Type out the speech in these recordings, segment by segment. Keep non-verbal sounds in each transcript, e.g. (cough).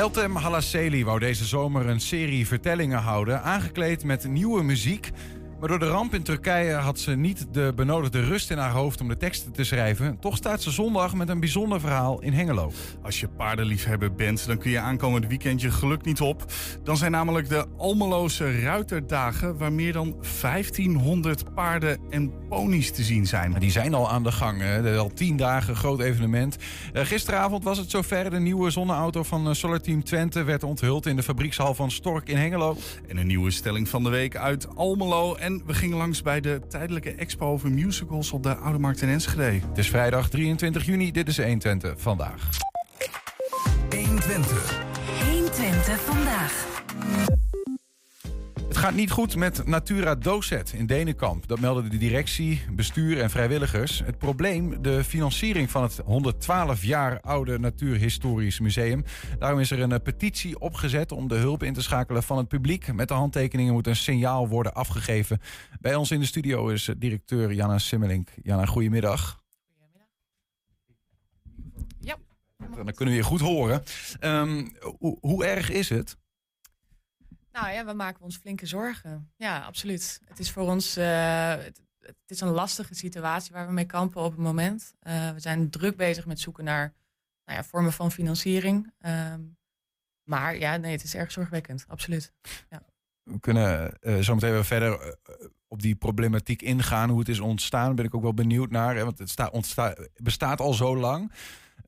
Meltem Halasseli wou deze zomer een serie vertellingen houden, aangekleed met nieuwe muziek. Maar door de ramp in Turkije had ze niet de benodigde rust in haar hoofd om de teksten te schrijven. Toch staat ze zondag met een bijzonder verhaal in Hengelo. Als je paardenliefhebber bent, dan kun je aankomend weekend je geluk niet op. Dan zijn namelijk de Almeloze Ruiterdagen, waar meer dan 1500 paarden en ponies te zien zijn. Maar die zijn al aan de gang. Hè. Al tien dagen groot evenement. Uh, gisteravond was het zover. De nieuwe zonneauto van uh, Solar Team Twente werd onthuld in de fabriekshal van Stork in Hengelo. En een nieuwe stelling van de week uit Almelo. En we gingen langs bij de tijdelijke expo over musicals op de Oude Markt in Enschede. Het is vrijdag 23 juni. Dit is 120 vandaag. 120. 120 vandaag. Het gaat niet goed met Natura Docet in Denenkamp. Dat melden de directie, bestuur en vrijwilligers. Het probleem, de financiering van het 112 jaar oude Natuurhistorisch Museum. Daarom is er een petitie opgezet om de hulp in te schakelen van het publiek. Met de handtekeningen moet een signaal worden afgegeven. Bij ons in de studio is directeur Jana Simmelink. Jana, goedemiddag. Goedemiddag. Ja. Dan kunnen we je goed horen. Um, hoe, hoe erg is het? Nou ja, we maken ons flinke zorgen. Ja, absoluut. Het is voor ons uh, het, is een lastige situatie waar we mee kampen op het moment. Uh, we zijn druk bezig met zoeken naar nou ja, vormen van financiering. Um, maar ja, nee, het is erg zorgwekkend. Absoluut. Ja. We kunnen uh, zo meteen weer verder op die problematiek ingaan. Hoe het is ontstaan, Daar ben ik ook wel benieuwd naar. Want het sta, ontsta, bestaat al zo lang.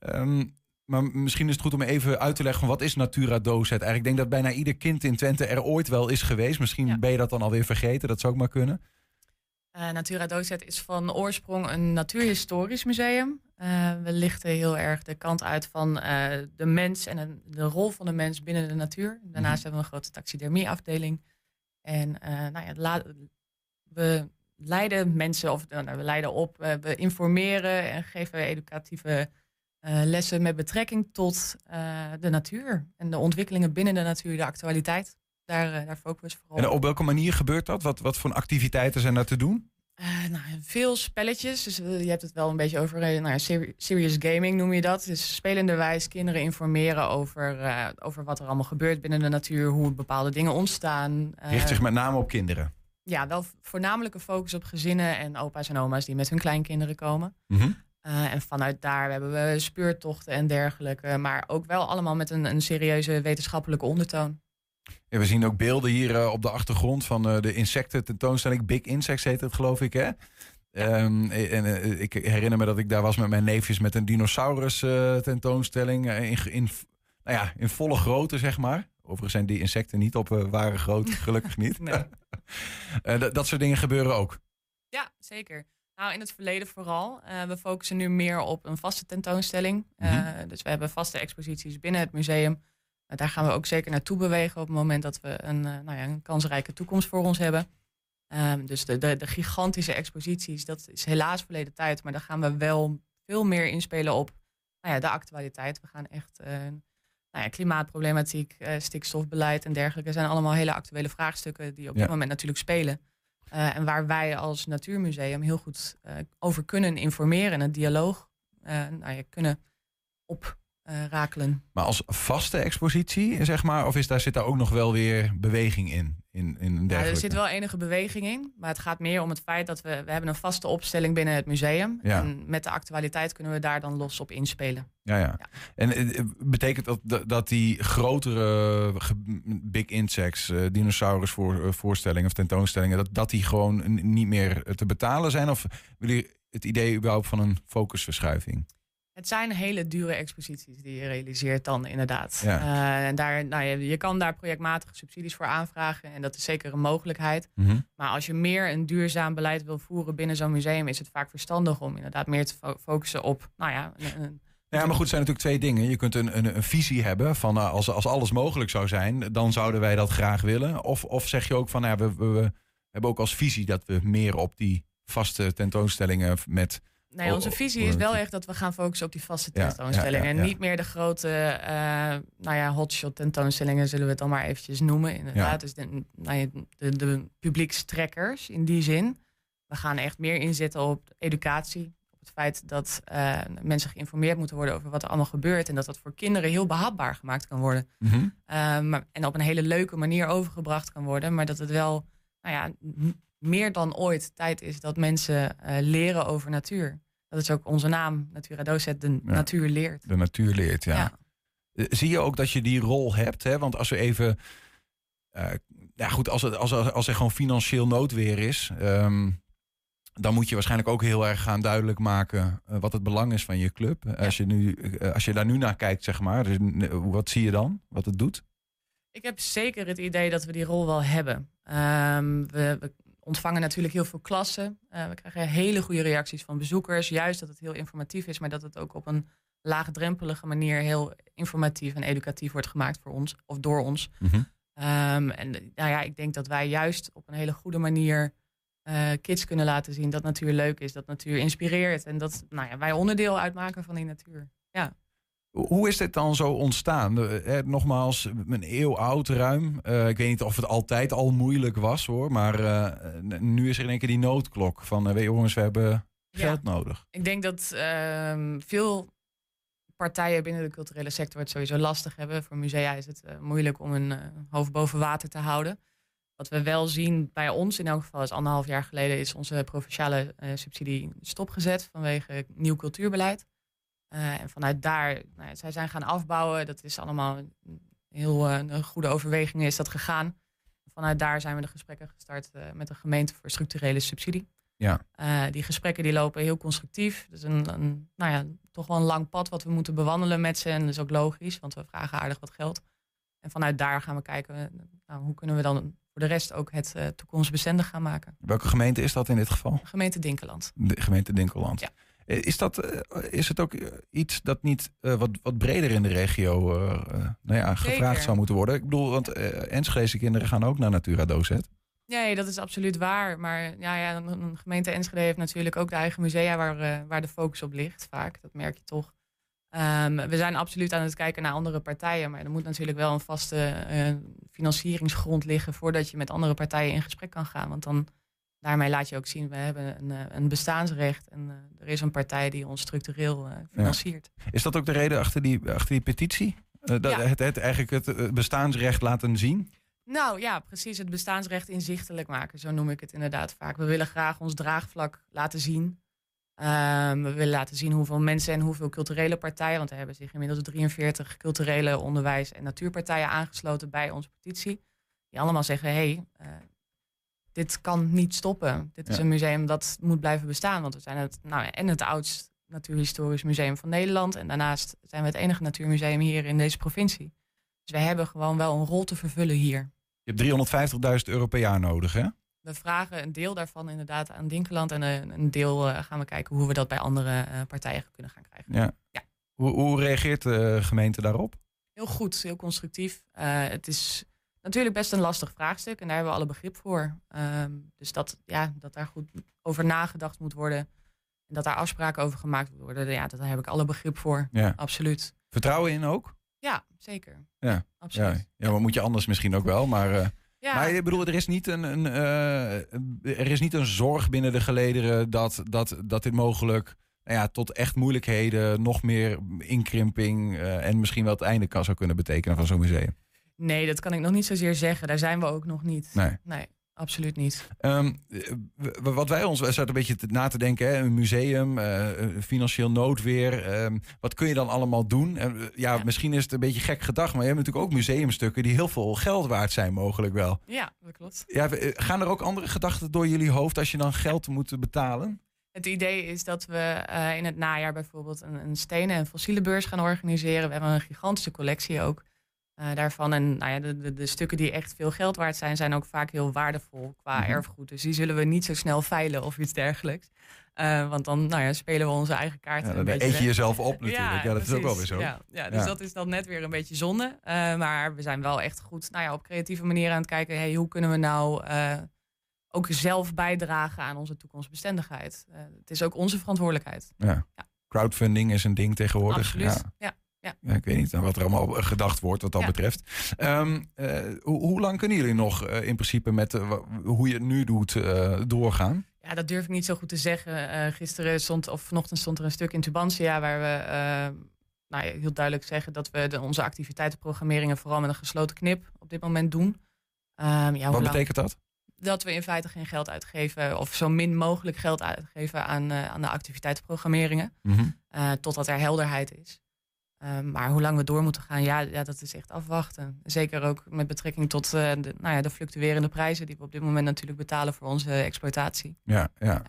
Um, maar misschien is het goed om even uit te leggen van wat is Natura Docet eigenlijk. Ik denk dat bijna ieder kind in Twente er ooit wel is geweest. Misschien ja. ben je dat dan alweer vergeten, dat zou ook maar kunnen. Uh, Natura Docet is van oorsprong een natuurhistorisch museum. Uh, we lichten heel erg de kant uit van uh, de mens en de rol van de mens binnen de natuur. Daarnaast mm -hmm. hebben we een grote taxidermieafdeling. En nou ja, we leiden mensen, of nou, we leiden op, we informeren en geven educatieve lessen met betrekking tot uh, de natuur en de ontwikkelingen binnen de natuur, de actualiteit. Daar, uh, daar focussen we vooral En op welke manier gebeurt dat? Wat, wat voor activiteiten zijn er te doen? nou, veel spelletjes. Dus je hebt het wel een beetje over nou, serious gaming, noem je dat. Dus spelenderwijs kinderen informeren over, over wat er allemaal gebeurt binnen de natuur, hoe bepaalde dingen ontstaan. Richt zich met name op kinderen? Ja, wel voornamelijk een focus op gezinnen en opa's en oma's die met hun kleinkinderen komen. Mm -hmm. Uh, en vanuit daar hebben we speurtochten en dergelijke. Maar ook wel allemaal met een, een serieuze wetenschappelijke ondertoon. Ja, we zien ook beelden hier uh, op de achtergrond van uh, de insecten tentoonstelling. Big Insects heet het geloof ik hè? Ja. Um, en ik herinner me dat ik daar was met mijn neefjes met een dinosaurus tentoonstelling. In, in, nou ja, in volle grootte zeg maar. Overigens zijn die insecten niet op ware grootte, (laughs) gelukkig niet. (laughs) dat, dat soort dingen gebeuren ook. Ja, zeker. Nou, in het verleden vooral. Uh, we focussen nu meer op een vaste tentoonstelling. Mm -hmm. Dus we hebben vaste exposities binnen het museum. Uh, daar gaan we ook zeker naartoe bewegen op het moment dat we een, nou ja, een kansrijke toekomst voor ons hebben. Ehm, dus de, de, de, gigantische exposities, dat is helaas verleden tijd. Maar daar gaan we wel veel meer inspelen op nou ja, de actualiteit. We gaan echt nou ja, klimaatproblematiek, stikstofbeleid en dergelijke. zijn allemaal hele actuele vraagstukken die op ja. dit moment natuurlijk spelen. Uh, en waar wij als Natuurmuseum heel goed uh, over kunnen informeren en een dialoog uh, nou ja, kunnen oprakelen. maar als vaste expositie, zeg maar, of is daar, zit daar ook nog wel weer beweging in? in, in ja, er zit wel enige beweging in, maar het gaat meer om het feit dat we, we hebben een vaste opstelling binnen het museum. Ja. En met de actualiteit kunnen we daar dan los op inspelen. Ja, ja. ja. En betekent dat dat die grotere big insects, uh, dinosaurus voor, uh, voorstellingen of tentoonstellingen, dat, dat die gewoon niet meer te betalen zijn? Of willen jullie het idee überhaupt van een focusverschuiving? Het zijn hele dure exposities die je realiseert dan inderdaad. Ja. Uh, en daar, nou, je, je kan daar projectmatige subsidies voor aanvragen. En dat is zeker een mogelijkheid. Mm -hmm. Maar als je meer een duurzaam beleid wil voeren binnen zo'n museum... is het vaak verstandig om inderdaad meer te fo focussen op... Nou ja, een, een ja, maar goed, zijn natuurlijk twee dingen. Je kunt een, een, een visie hebben van uh, als, als alles mogelijk zou zijn... dan zouden wij dat graag willen. Of, of zeg je ook van, nou, we, we, we hebben ook als visie... dat we meer op die vaste tentoonstellingen met Nee, onze visie is wel echt dat we gaan focussen op die vaste tentoonstellingen. En niet meer de grote, uh, nou ja, hotshot tentoonstellingen zullen we het dan maar eventjes noemen. Inderdaad, dus de, nou ja, de, de publiekstrekkers in die zin. We gaan echt meer inzetten op educatie, op het feit dat uh, mensen geïnformeerd moeten worden over wat er allemaal gebeurt. En dat dat voor kinderen heel behapbaar gemaakt kan worden. Mhm. Uh, maar, en op een hele leuke manier overgebracht kan worden. Maar dat het wel nou ja, meer dan ooit tijd is dat mensen uh, leren over natuur. Dat is ook onze naam, Natura Docet, de Ja. natuur leert. De natuur leert, ja. Ja. Eh, Zie je ook dat je die rol hebt? Hè? Want als we even. eh, ja, goed, als, het, als, als er gewoon financieel noodweer is. ehm, dan moet je waarschijnlijk ook heel erg gaan duidelijk maken. eh, wat het belang is van je club. Als, je nu, als je daar nu naar kijkt, zeg maar. dus, wat zie je dan? Wat het doet? Ik heb zeker het idee dat we die rol wel hebben. Ehm, we, we ontvangen natuurlijk heel veel klassen. Eh, we krijgen hele goede reacties van bezoekers. Juist dat het heel informatief is, maar dat het ook op een laagdrempelige manier heel informatief en educatief wordt gemaakt voor ons of door ons. Ehm, en nou ja, ik denk dat wij juist op een hele goede manier eh, kids kunnen laten zien dat natuur leuk is, dat natuur inspireert en dat nou ja, wij onderdeel uitmaken van die natuur. Hoe hoe is dit dan zo ontstaan? Eh, eh, nogmaals, een eeuw oud ruim. Eh, ik weet niet of het altijd al moeilijk was hoor. Maar nu is er in één keer die noodklok van... weet je, jongens, we hebben Ja. geld nodig. Ik denk dat ehm, veel partijen binnen de culturele sector het sowieso lastig hebben. Voor musea is het moeilijk om hun hoofd boven water te houden. Wat we wel zien bij ons in elk geval is anderhalf jaar geleden is onze provinciale subsidie stopgezet vanwege nieuw cultuurbeleid. Eh, en vanuit daar, nou zij zijn gaan afbouwen. Dat is allemaal een heel eh, een goede overweging is dat gegaan. Vanuit daar zijn we de gesprekken gestart eh, met de gemeente voor structurele subsidie. Ja. Die gesprekken die lopen heel constructief. Dus een, een, nou ja, toch wel een lang pad wat we moeten bewandelen met ze. En dat is ook logisch, want we vragen aardig wat geld. En vanuit daar gaan we kijken, nou, hoe kunnen we dan voor de rest ook het toekomstbestendig gaan maken. Welke gemeente is dat in dit geval? Gemeente Dinkeland. De gemeente Dinkeland. Ja. Eh, Is, dat, eh, is het ook eh, iets dat niet wat, wat breder in de regio nou ja, gevraagd zou moeten worden? Ik bedoel, want Enschedeze kinderen gaan ook naar Natura Docet. Nee, dat is absoluut waar. Maar ja, ja, een, een gemeente Enschede heeft natuurlijk ook de eigen musea waar, waar de focus op ligt. Vaak, dat merk je toch. Ehm, we zijn absoluut aan het kijken naar andere partijen. Maar er moet natuurlijk wel een vaste financieringsgrond liggen voordat je met andere partijen in gesprek kan gaan. Want dan daarmee laat je ook zien, we hebben een, eh, een bestaansrecht. En eh, er is een partij die ons structureel eh, financiert. Is dat ook de reden achter die, achter die petitie? Dat, Ja. het, het eigenlijk het bestaansrecht laten zien? Nou ja, precies. Het bestaansrecht inzichtelijk maken. Zo noem ik het inderdaad vaak. We willen graag ons draagvlak laten zien. Ehm, we willen laten zien hoeveel mensen en hoeveel culturele partijen. Want er hebben zich inmiddels 43 culturele onderwijs- en natuurpartijen aangesloten bij onze petitie. Die allemaal zeggen: hé, hey, dit kan niet stoppen. Dit is Ja. een museum dat moet blijven bestaan. Want we zijn het, nou, en het oudst natuurhistorisch museum van Nederland. En daarnaast zijn we het enige natuurmuseum hier in deze provincie. Dus wij hebben gewoon wel een rol te vervullen hier. Je hebt 350.000 euro per jaar nodig, hè? We vragen een deel daarvan inderdaad aan Dinkeland. En een, een deel eh, gaan we kijken hoe we dat bij andere eh, partijen kunnen gaan krijgen. Ja. Ja. Hoe, hoe reageert de gemeente daarop? Heel goed, heel constructief. Eh, het is natuurlijk best een lastig vraagstuk en daar hebben we alle begrip voor. Ehm, dus dat, ja, dat daar goed over nagedacht moet worden. En dat daar afspraken over gemaakt moeten worden. Ja, daar heb ik alle begrip voor. Ja. Absoluut. Vertrouwen in ook? Ja, zeker. Ja. Ja, Absoluut. ja maar moet je anders misschien ook wel. Maar, eh, Ja, maar ik bedoel, er is niet een, een, eh, er is niet een zorg binnen de gelederen dat, dat, dat dit mogelijk nou ja, tot echt moeilijkheden, nog meer inkrimping eh, en misschien wel het einde kan zou kunnen betekenen van zo'n museum. Nee, dat kan ik nog niet zozeer zeggen. Daar zijn we ook nog niet. Nee. Nee, absoluut niet. Ehm, wat wij ons we zaten een beetje na te denken, hè, een museum, eh, financieel noodweer. ehm, wat kun je dan allemaal doen? En, eh, ja, Ja. misschien is het een beetje gek gedacht, maar je hebt natuurlijk ook museumstukken die heel veel geld waard zijn, mogelijk wel. Ja, dat klopt. Ja, eh, gaan er ook andere gedachten door jullie hoofd als je dan geld moet betalen? Het idee is dat we in het najaar bijvoorbeeld een, een stenen- en fossiele beurs gaan organiseren. We hebben een gigantische collectie ook eh, daarvan. En nou ja, de, de, de stukken die echt veel geld waard zijn, zijn ook vaak heel waardevol qua Mhm. erfgoed. Dus die zullen we niet zo snel veilen of iets dergelijks. Eh, want dan nou ja, spelen we onze eigen kaarten Ja, dan eet je weg. jezelf op (laughs) natuurlijk. Ja, dat is ook wel weer zo. Ja, ja, dus dat is dan net weer een beetje zonde. Eh, maar we zijn wel echt goed nou ja, op creatieve manier aan het kijken. Hey, hoe kunnen we nou ook zelf bijdragen aan onze toekomstbestendigheid? Het is ook onze verantwoordelijkheid. Ja. Crowdfunding is een ding tegenwoordig. Absoluut. Ja. Ja. Ik weet niet wat er allemaal gedacht wordt wat dat Ja. betreft. Ehm, eh, hoe, hoe lang kunnen jullie nog eh, in principe met eh, hoe je het nu doet doorgaan? Ja, dat durf ik niet zo goed te zeggen. Gisteren stond, of vanochtend stond er een stuk in Tubantia waar we nou, heel duidelijk zeggen dat we de, onze activiteitenprogrammeringen vooral met een gesloten knip op dit moment doen. Um, ja, Wat betekent dat? Dat we in feite geen geld uitgeven of zo min mogelijk geld uitgeven aan, aan de activiteitenprogrammeringen. Mm -hmm. totdat er helderheid is. Um, maar hoe lang we door moeten gaan, ja, ja, dat is echt afwachten. Zeker ook met betrekking tot uh, de, nou ja, de fluctuerende prijzen die we op dit moment natuurlijk betalen voor onze exploitatie. Ja, ja.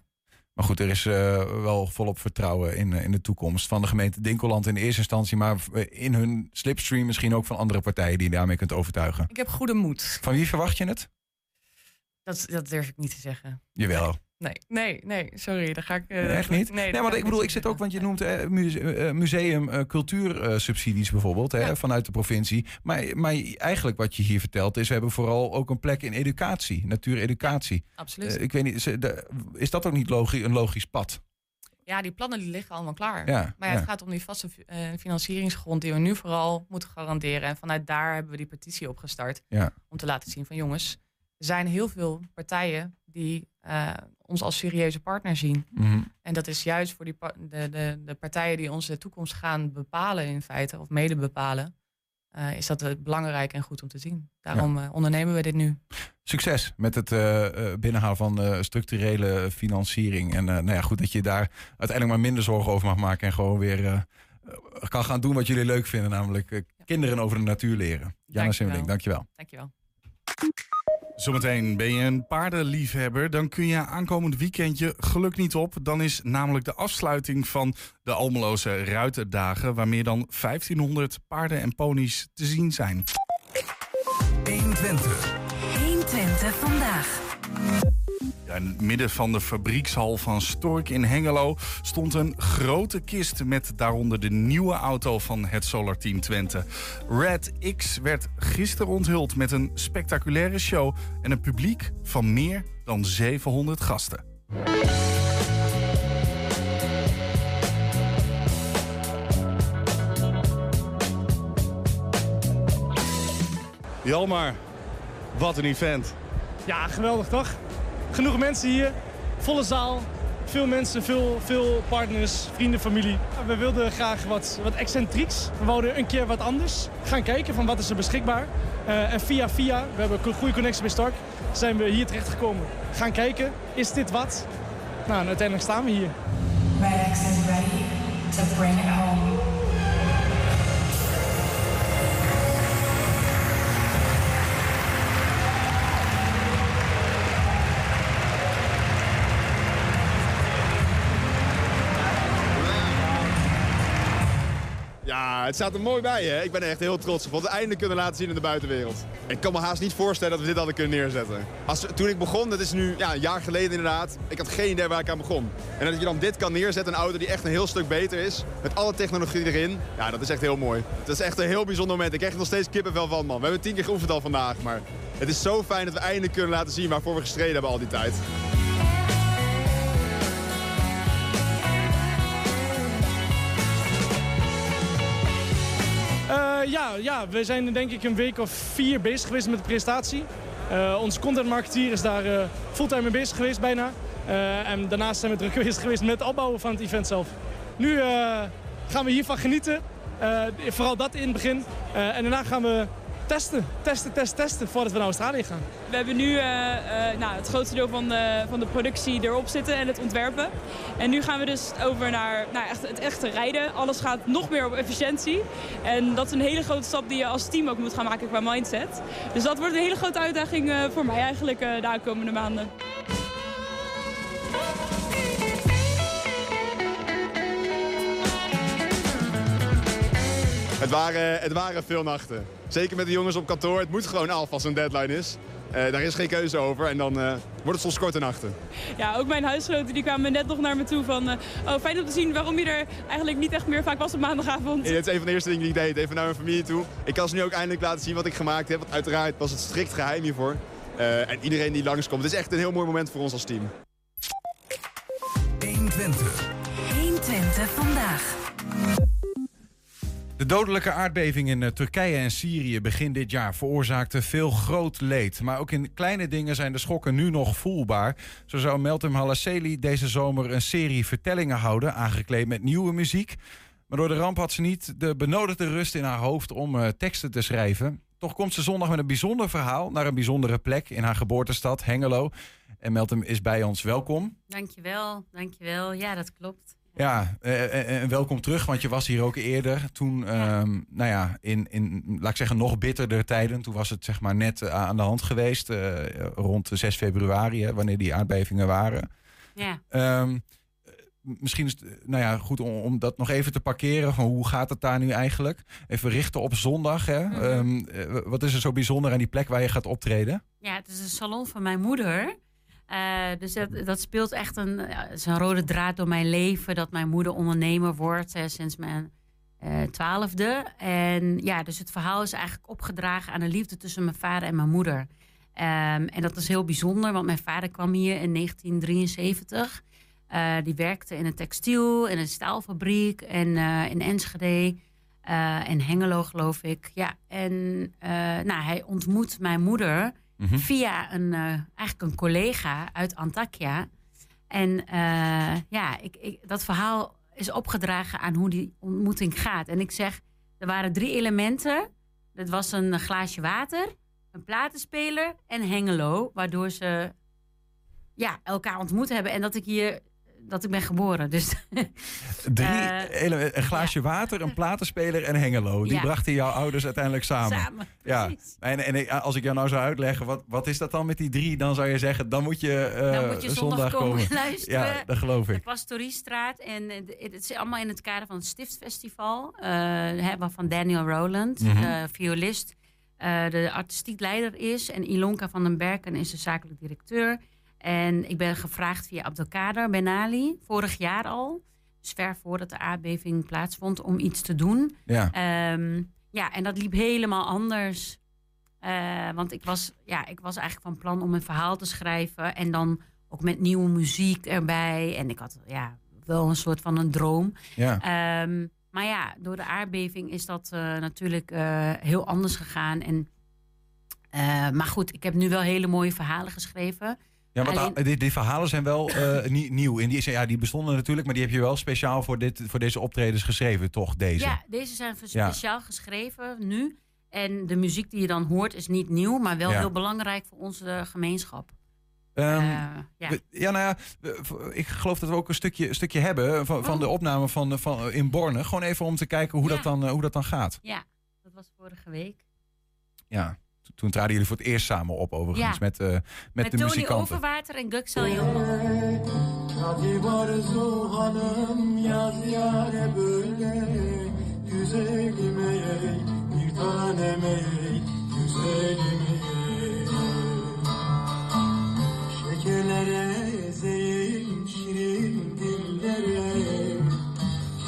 Maar goed, er is uh, wel volop vertrouwen in, in de toekomst van de gemeente Dinkeland in eerste instantie, maar in hun slipstream misschien ook van andere partijen die je daarmee kunt overtuigen. Ik heb goede moed. Van wie verwacht je het? Dat, dat durf ik niet te zeggen. Jawel. Nee, nee, nee, sorry, daar ga ik. Uh, echt niet? Nee, nee want ik bedoel, ik zit ook, want je noemt uh, museum uh, cultuursubsidies bijvoorbeeld hè, vanuit de provincie. Maar, maar eigenlijk wat je hier vertelt is, we hebben vooral ook een plek in educatie, natuureducatie. absoluut. ik weet niet, is dat ook niet logisch, een logisch pad? Ja, die plannen die liggen allemaal klaar. Ja, maar ja, het gaat om die vaste financieringsgrond die we nu vooral moeten garanderen. En vanuit daar hebben we die petitie opgestart. Ja. Om te laten zien van jongens, er zijn heel veel partijen die uh, ons als serieuze partner zien. Mhm. En dat is juist voor die de, de, de partijen die onze toekomst gaan bepalen in feite, of mede bepalen. Uh, is dat belangrijk en goed om te zien. Daarom uh, ondernemen we dit nu. Succes met het binnenhalen van structurele financiering. En nou ja, goed dat je daar uiteindelijk maar minder zorgen over mag maken. En gewoon weer kan gaan doen wat jullie leuk vinden. Namelijk kinderen over de natuur leren. Jana Simmeling, dankjewel. Dankjewel. Zometeen ben je een paardenliefhebber, dan kun je aankomend weekendje geluk niet op. Dan is namelijk de afsluiting van de Almeloze Ruiterdagen, waar meer dan 1500 paarden en ponies te zien zijn. 120. 120 vandaag. In het midden van de fabriekshal van Stork in Hengelo stond een grote kist met daaronder de nieuwe auto van het Solar Team Twente. Red X werd gisteren onthuld met een spectaculaire show en een publiek van meer dan 700 gasten. Jalmar, wat een event. Ja, geweldig toch? Genoeg mensen hier, volle zaal, veel mensen, veel, veel partners, vrienden, familie. We wilden graag wat, wat excentrieks. We wilden een keer wat anders gaan kijken van wat is er beschikbaar. Uh, en via via, we hebben een goede connectie bij Stark, zijn we hier terecht gekomen. Gaan kijken, is dit wat? Nou, en uiteindelijk staan we hier. Redex is ready to bring it home. Het staat er mooi bij, hè? Ik ben er echt heel trots op. Wat we eindelijk kunnen laten zien in de buitenwereld. Ik kan me haast niet voorstellen dat we dit hadden kunnen neerzetten. Als, toen ik begon, dat is nu ja, een jaar geleden inderdaad, ik had geen idee waar ik aan begon. En dat je dan dit kan neerzetten, een auto die echt een heel stuk beter is, met alle technologie erin, ja, dat is echt heel mooi. Dat is echt een heel bijzonder moment. Ik krijg er nog steeds kippenvel van, man. We hebben tien keer geoefend al vandaag, maar het is zo fijn dat we eindelijk kunnen laten zien waarvoor we gestreden hebben al die tijd. Ja, ja, we zijn denk ik een week of vier bezig geweest met de presentatie. Uh, onze content marketeer is daar uh, fulltime mee bezig geweest bijna. en daarnaast zijn we druk (laughs) geweest, geweest met het opbouwen van het event zelf. Nu gaan we hiervan genieten. vooral dat in het begin. en daarna gaan we testen, testen, testen, testen voordat we naar Australië gaan. We hebben nu uh, uh, nou, het grootste deel van de, van de productie erop zitten en het ontwerpen. En nu gaan we dus over naar nou, echt, het echte rijden. Alles gaat nog meer op efficiëntie. En dat is een hele grote stap die je als team ook moet gaan maken qua mindset. Dus dat wordt een hele grote uitdaging uh, voor mij eigenlijk de aankomende maanden. Het waren, het waren veel nachten. Zeker met de jongens op kantoor. Het moet gewoon af als een deadline is. Uh, daar is geen keuze over en dan uh, wordt het soms korte nachten. Ja, ook mijn huisgenoten die kwamen net nog naar me toe van... Uh, oh, fijn om te zien waarom je er eigenlijk niet echt meer vaak was op maandagavond. Ja, het is een van de eerste dingen die ik deed, even naar mijn familie toe. Ik kan ze nu ook eindelijk laten zien wat ik gemaakt heb. Want uiteraard was het strikt geheim hiervoor. en iedereen die langskomt. Het is echt een heel mooi moment voor ons als team. 120. 120 vandaag. De dodelijke aardbeving in eh, Turkije en Syrië begin dit jaar veroorzaakte veel groot leed. Maar ook in kleine dingen zijn de schokken nu nog voelbaar. Zo zou Meltem Halasseli deze zomer een serie vertellingen houden, aangekleed met nieuwe muziek. Maar door de ramp had ze niet de benodigde rust in haar hoofd om uh, teksten te schrijven. Toch komt ze zondag met een bijzonder verhaal naar een bijzondere plek in haar geboortestad Hengelo. En Meltem is bij ons. Welkom. Dankjewel, dankjewel. Ja, dat klopt. Ja, uh, en welkom terug, want je was hier ook eerder. Toen, ja. Um, nou ja, in, in, laat ik zeggen, nog bitterder tijden. Toen was het zeg maar net aan de hand geweest, uh, rond 6 februari, hè, wanneer die aardbevingen waren. Ja. Um, misschien is het nou ja, goed om, om, dat nog even te parkeren. Van hoe gaat het daar nu eigenlijk? Even richten op zondag. Hè? Mm -hmm. um, wat is er zo bijzonder aan die plek waar je gaat optreden? Ja, het is een salon van mijn moeder. Uh, dus dat, speelt echt een, een rode draad door mijn leven. Dat mijn moeder ondernemer wordt hè, sinds mijn uh, twaalfde. En ja, dus het verhaal is eigenlijk opgedragen aan de liefde tussen mijn vader en mijn moeder. Um, en dat is heel bijzonder, want mijn vader kwam hier in 1973. Uh, die werkte in een textiel, in een staalfabriek en in Enschede. en Hengelo, geloof ik. Ja, en nou, hij ontmoet mijn moeder. -hmm. via een, uh, eigenlijk een collega uit Antakya. En uh, ja, ik, ik, dat verhaal is opgedragen aan hoe die ontmoeting gaat. En ik zeg, er waren drie elementen. Dat was een glaasje water, een platenspeler en Hengelo. Waardoor ze ja, elkaar ontmoet hebben. En dat ik hier dat ik ben geboren. Dus, (laughs) Drie, uh, een glaasje ja. water, een platenspeler en Hengelo. Die Ja. brachten jouw ouders uiteindelijk samen. Samen, ja. precies. En, en als ik jou nou zou uitleggen, wat, wat is dat dan met die drie? Dan zou je zeggen, dan moet je, uh, Dan moet je zondag komen luisteren. Ja, dat geloof De ik. Pastoriestraat. En eh, de- het is allemaal in het kader van het Stiftsfestival. eh, hè, waarvan Daniel Rowland, eh, violist, eh, de artistiek leider is. En Ilonka van den Berken is de zakelijk directeur. En ik ben gevraagd via Abdelkader Ben Ali, vorig jaar al. Dus ver voordat de aardbeving plaatsvond, om iets te doen. Ja. Ehm, ja, en dat liep helemaal anders. Eh, want ik was, ja, ik was eigenlijk van plan om een verhaal te schrijven. En dan ook met nieuwe muziek erbij. En ik had ja, wel een soort van een droom. ja. Ehm, maar ja, door de aardbeving is dat eh, natuurlijk eh, heel anders gegaan. En, maar goed, ik heb nu wel hele mooie verhalen geschreven. Ja, want Alleen- die, die verhalen zijn wel eh, (laughs) nie- nieuw. En die, ja, die bestonden natuurlijk, maar die heb je wel speciaal voor, dit, voor deze optredens geschreven, toch? Deze. Ja, deze zijn Ja. speciaal geschreven nu. En de muziek die je dan hoort is niet nieuw, maar wel Ja. heel belangrijk voor onze gemeenschap. Ehm, Eh, ja. we- ja, nou ja, we- ik geloof dat we ook een stukje, een stukje hebben van, van Oh. de opname van, van, in Borne. Gewoon even om te kijken hoe, Ja. dat, dan, eh, hoe dat dan gaat. ja, dat was vorige week. Ja, toen traden jullie voor het eerst samen op overigens Ja. met, eh, met, Met, de Tony muzikanten. Overwater en Guxel Yilmaz.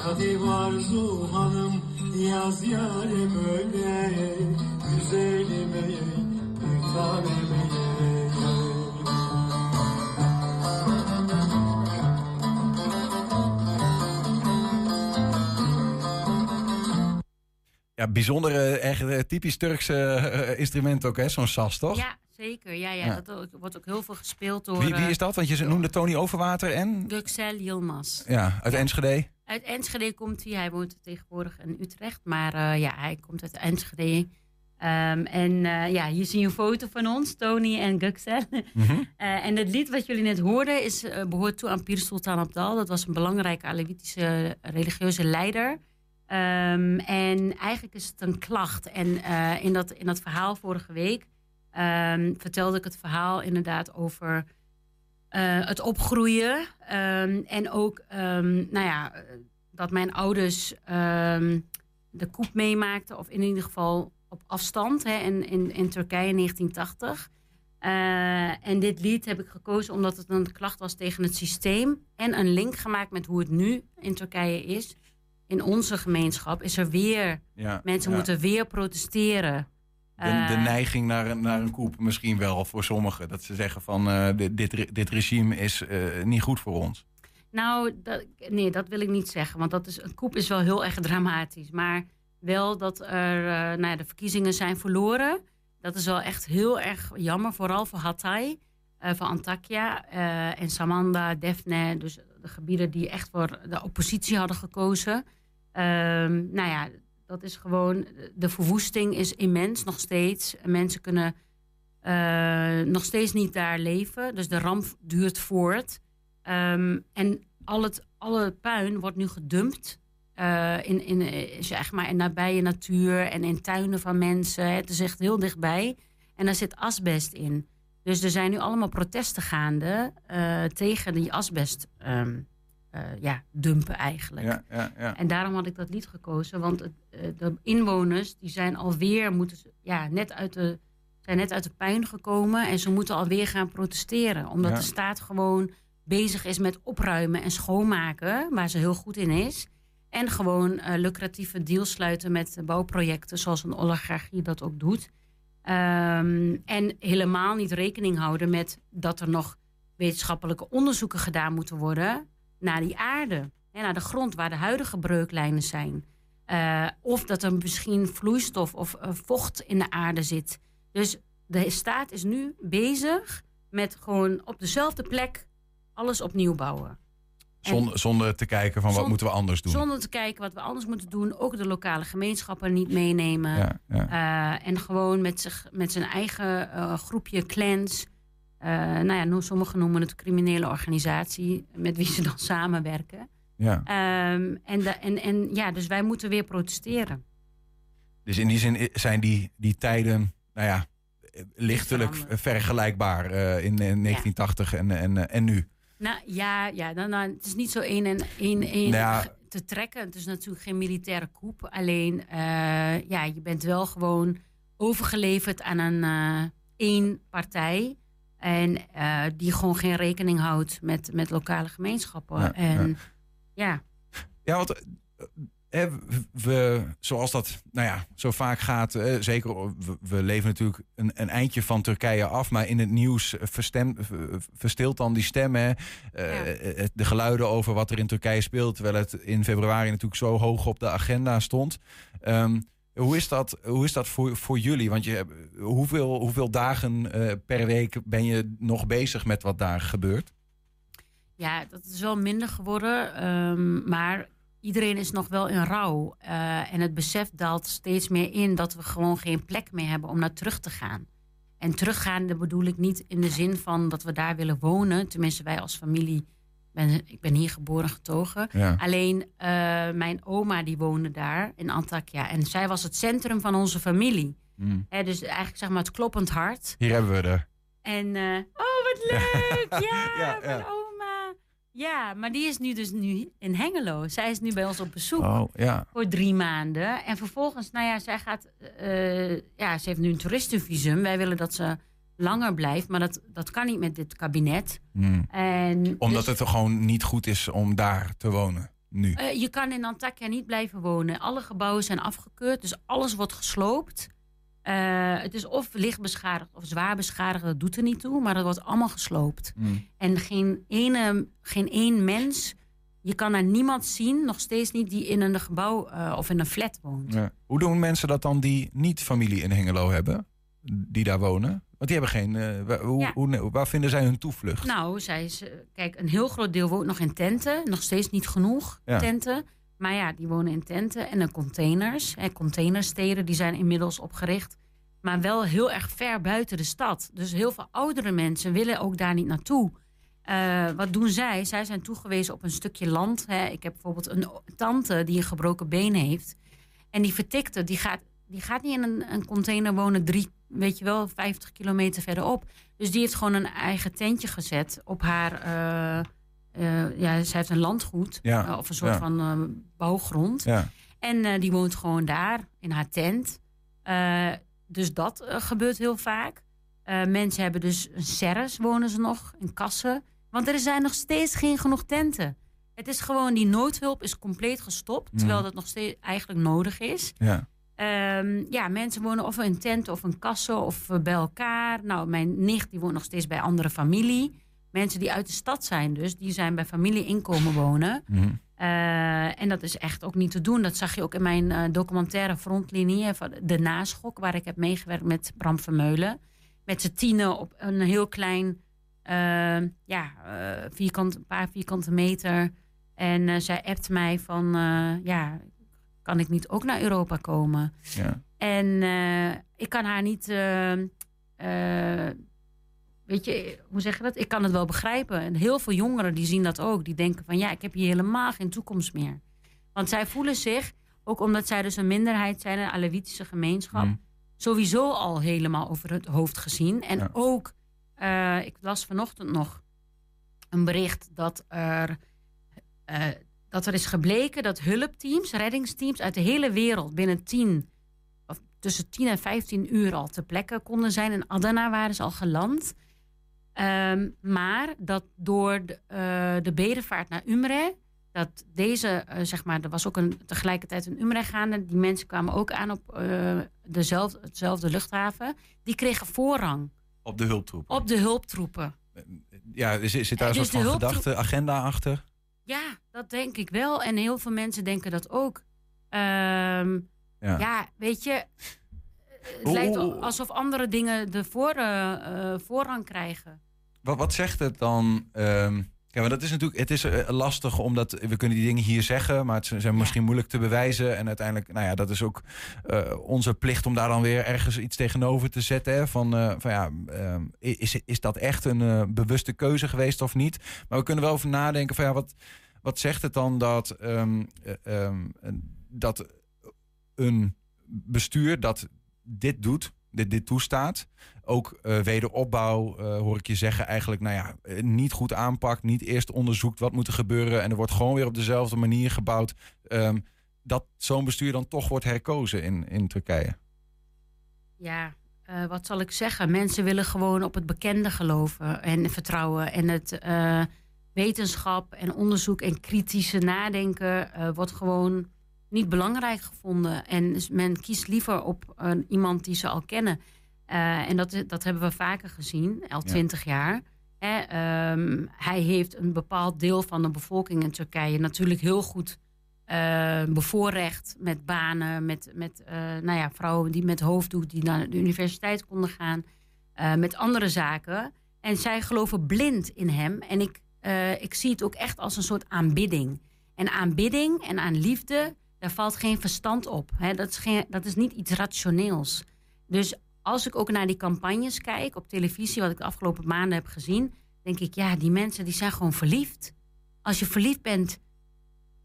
Hadi Barzu hanım yaz yare böyle Bir Ja, bijzondere, echt eh, typisch Turkse eh, instrument ook, hè? Zo'n sas, toch? Ja, zeker. Ja, ja, Ja. Dat wordt ook heel veel gespeeld door Wie, wie eh, is dat? Want je noemde Tony Overwater en... Guxel Yilmaz. Ja, uit Enschede. Uit Enschede komt hij. Hij woont tegenwoordig in Utrecht. Maar eh, ja, hij komt uit Enschede. Ehm, en eh, ja, hier zie je een foto van ons, Tony en Guxel. (laughs) Mhm. Eh, en het lied wat jullie net hoorden is, eh, behoort toe aan Pir Sultan Abdal. Dat was een belangrijke Alevitische religieuze leider. Ehm, en eigenlijk is het een klacht. En in, dat, in dat verhaal vorige week ehm, vertelde ik het verhaal inderdaad over het opgroeien. en ook, nou ja, dat mijn ouders de koep meemaakten. Of in ieder geval op afstand hè, in, in, in Turkije in 1980. Eh, en dit lied heb ik gekozen omdat het een klacht was tegen het systeem. En een link gemaakt met hoe het nu in Turkije is. In onze gemeenschap is er weer, Ja, mensen ja. moeten weer protesteren. De, de Eh, neiging naar, een- naar een koep misschien wel voor sommigen. Dat ze zeggen van eh, dit, dit, re- dit regime is niet goed voor ons. Nou, dat, nee, dat wil ik niet zeggen. Want dat is, een koep is wel heel erg dramatisch. Maar wel dat er, uh, nou ja, de verkiezingen zijn verloren. Dat is wel echt heel erg jammer, vooral voor Hatay, uh, voor Antakya uh, en Samanda, Defne. Dus de gebieden die echt voor de oppositie hadden gekozen. Um, nou ja, dat is gewoon, de verwoesting is immens nog steeds. Mensen kunnen nog steeds niet daar leven, dus de ramp duurt voort. Um, en al het, alle puin wordt nu gedumpt uh, in, in, zeg maar, in nabije natuur en in tuinen van mensen. Het is echt heel dichtbij. En daar zit asbest in. Dus er zijn nu allemaal protesten gaande uh, tegen die asbest um, uh, ja, dumpen eigenlijk. Ja, ja, ja. En daarom had ik dat lied gekozen. Want het, de inwoners die zijn alweer moeten, ja, net uit de, zijn net uit de puin gekomen. En ze moeten alweer gaan protesteren. Omdat de staat gewoon bezig is met opruimen en schoonmaken. Waar ze heel goed in is. En gewoon eh, lucratieve deals sluiten met bouwprojecten, zoals een oligarchie dat ook doet. Ehm, en helemaal niet rekening houden met dat er nog wetenschappelijke onderzoeken gedaan moeten worden naar die aarde. Hè, naar de grond waar de huidige breuklijnen zijn. Eh, of dat er misschien vloeistof of eh, vocht in de aarde zit. Dus de staat is nu bezig met gewoon op dezelfde plek alles opnieuw bouwen. Zonder, zonder te kijken van wat moeten we anders doen. Zonder te kijken wat we anders moeten doen. Ook de lokale gemeenschappen niet meenemen. Ja, ja. Eh, en gewoon met, zich, met zijn eigen eh, groepje clans. eh, nou ja, sommigen noemen het criminele organisatie. Met wie ze dan (laughs) samenwerken. ja. Ehm, en, de, en, en ja, dus wij moeten weer protesteren. Dus in die zin zijn die, die tijden, nou ja, lichtelijk vergelijkbaar in, in 1980 en, en, en nu. Nou ja, ja dan, het is niet zo één en één, één Nou ja. te trekken. Het is natuurlijk geen militaire coup. Alleen, eh, ja, je bent wel gewoon overgeleverd aan een eh, één partij. En eh, die gewoon geen rekening houdt met, met lokale gemeenschappen. Ja, en ja. Ja, want eh, hè, we, zoals dat nou ja, zo vaak gaat, eh, zeker, we, we leven natuurlijk een, een eindje van Turkije af, maar in het nieuws verstem, v- verstilt dan die stemmen. Eh, eh, de geluiden over wat er in Turkije speelt, terwijl het in februari natuurlijk zo hoog op de agenda stond. Ehm, hoe is dat, hoe is dat voor, voor jullie? Want je, hoeveel, hoeveel dagen eh, per week ben je nog bezig met wat daar gebeurt? Ja, dat is wel minder geworden. ehm, maar iedereen is nog wel in rouw. Eh, en het besef daalt steeds meer in dat we gewoon geen plek meer hebben om naar terug te gaan. En teruggaan, dat bedoel ik niet in de zin van dat we daar willen wonen. Tenminste, wij als familie. Ben, ik ben hier geboren getogen. Ja. Alleen eh, mijn oma die woonde daar in Antakya. En zij was het centrum van onze familie. Hmm. Hè, dus eigenlijk zeg maar het kloppend hart. Hier hebben we er. En, eh, oh, wat leuk! (laughs) Ja, Ja, ja. Ja, maar die is nu dus nu in Hengelo. Zij is nu bij ons op bezoek Oh, ja. voor drie maanden. En vervolgens, nou ja, zij gaat... eh, ja, ze heeft nu een toeristenvisum. Wij willen dat ze langer blijft, maar dat, dat kan niet met dit kabinet. Hmm. En Omdat dus, het gewoon niet goed is om daar te wonen. Nu. eh, je kan in Antakya niet blijven wonen. Alle gebouwen zijn afgekeurd, dus alles wordt gesloopt. Eh, het is of licht beschadigd of zwaar beschadigd, dat doet er niet toe. Maar dat wordt allemaal gesloopt. Hmm. En geen, ene, geen één mens, je kan er niemand zien, nog steeds niet, die in een gebouw eh, of in een flat woont. Ja. Hoe doen mensen dat dan die niet familie in Hengelo hebben? Die daar wonen? Want die hebben geen... eh, wa- hoe, Ja. hoe, waar vinden zij hun toevlucht? Nou, zij is, kijk, een heel groot deel woont nog in tenten. Nog steeds niet genoeg Ja. tenten. Maar ja, die wonen in tenten en in containers. En containersteden die zijn inmiddels opgericht. Maar wel heel erg ver buiten de stad. Dus heel veel oudere mensen willen ook daar niet naartoe. Eh, wat doen zij? Zij zijn toegewezen op een stukje land. Hè. Ik heb bijvoorbeeld een tante die een gebroken been heeft. En die vertikte, die gaat, die gaat niet in een, een container wonen, drie, weet je wel, 50 kilometer verderop. Dus die heeft gewoon een eigen tentje gezet op haar. eh, eh, ja, zij heeft een landgoed Ja, eh, of een soort ja. van eh, bouwgrond. Ja. En die woont gewoon daar in haar tent. Dus dat gebeurt heel vaak. Mensen hebben dus een serres, wonen ze nog, in kassen. Want er zijn nog steeds geen genoeg tenten. Het is gewoon, die noodhulp is compleet gestopt. Mhm. Terwijl dat nog steeds eigenlijk nodig is. Ja. Ehm, ja, mensen wonen of in tenten of in kassen of bij elkaar. Nou, mijn nicht die woont nog steeds bij andere familie. Mensen die uit de stad zijn dus, die zijn bij familie inkomen wonen. Eh, en dat is echt ook niet te doen. Dat zag je ook in mijn eh, documentaire Frontlinie van De Naschok, waar ik heb meegewerkt met Bram Vermeulen. Met z'n tienen op een heel klein, eh, ja, vierkant, een paar vierkante meter. En zij appt mij van, ja, kan ik niet ook naar Europa komen? Ja. En ik kan haar niet. Weet je, hoe zeg je dat? Ik kan het wel begrijpen. En heel veel jongeren die zien dat ook. Die denken van ja, ik heb hier helemaal geen toekomst meer. Want zij voelen zich, ook omdat zij dus een minderheid zijn, een Alevitische gemeenschap, Mm. sowieso al helemaal over het hoofd gezien. En Ja. ook, eh, ik las vanochtend nog een bericht dat er, eh, dat er is gebleken dat hulpteams, reddingsteams uit de hele wereld binnen 10 of tussen 10 en 15 uur al ter plekke konden zijn. In Adana waren ze al geland. Ehm, maar dat door de, eh, de bedevaart naar Umre, dat deze, eh, zeg maar, er was ook een, tegelijkertijd een Umre gaande. Die mensen kwamen ook aan op eh, dezelfde, hetzelfde luchthaven. Die kregen voorrang Op de hulptroep. op de hulptroepen. Ja, zit, zit daar een Dus soort van gedachte, agenda achter? Ja, dat denk ik wel. En heel veel mensen denken dat ook. Ehm, Ja. ja. weet je, het lijkt alsof andere dingen de voor, voorrang krijgen. Wat, wat zegt het dan? ehm ja, maar dat is natuurlijk, het is eh, lastig omdat we kunnen die dingen hier zeggen, maar het zijn misschien moeilijk te bewijzen. En uiteindelijk, nou ja, dat is ook eh, onze plicht om daar dan weer ergens iets tegenover te zetten. Hè, van, eh, van ja, ehm, is, is dat echt een bewuste keuze geweest of niet? Maar we kunnen wel over nadenken van ja, wat, wat zegt het dan dat, ehm, eh, ehm, dat een bestuur dat dit doet, dit, dit toestaat, ook eh, wederopbouw, eh, hoor ik je zeggen, eigenlijk nou ja, eh, niet goed aanpakt, niet eerst onderzoekt wat moet er gebeuren en er wordt gewoon weer op dezelfde manier gebouwd, ehm, dat zo'n bestuur dan toch wordt herkozen in, in Turkije. Ja, wat zal ik zeggen? Mensen willen gewoon op het bekende geloven en vertrouwen. En het wetenschap en onderzoek en kritische nadenken wordt gewoon niet belangrijk gevonden. En men kiest liever op iemand die ze al kennen. Eh, en dat, dat hebben we vaker gezien, al Ja. twintig jaar. Hè, ehm, hij heeft een bepaald deel van de bevolking in Turkije natuurlijk heel goed eh, bevoorrecht met banen, met, met eh, nou ja, vrouwen die met hoofddoek die naar de universiteit konden gaan, met andere zaken. En zij geloven blind in hem. En ik, ik zie het ook echt als een soort aanbidding. En aanbidding en aan liefde, daar valt geen verstand op. Hè? Dat, is geen, dat is niet iets rationeels. Dus als ik ook naar die campagnes kijk op televisie, wat ik de afgelopen maanden heb gezien, denk ik, ja, die mensen die zijn gewoon verliefd. Als je verliefd bent,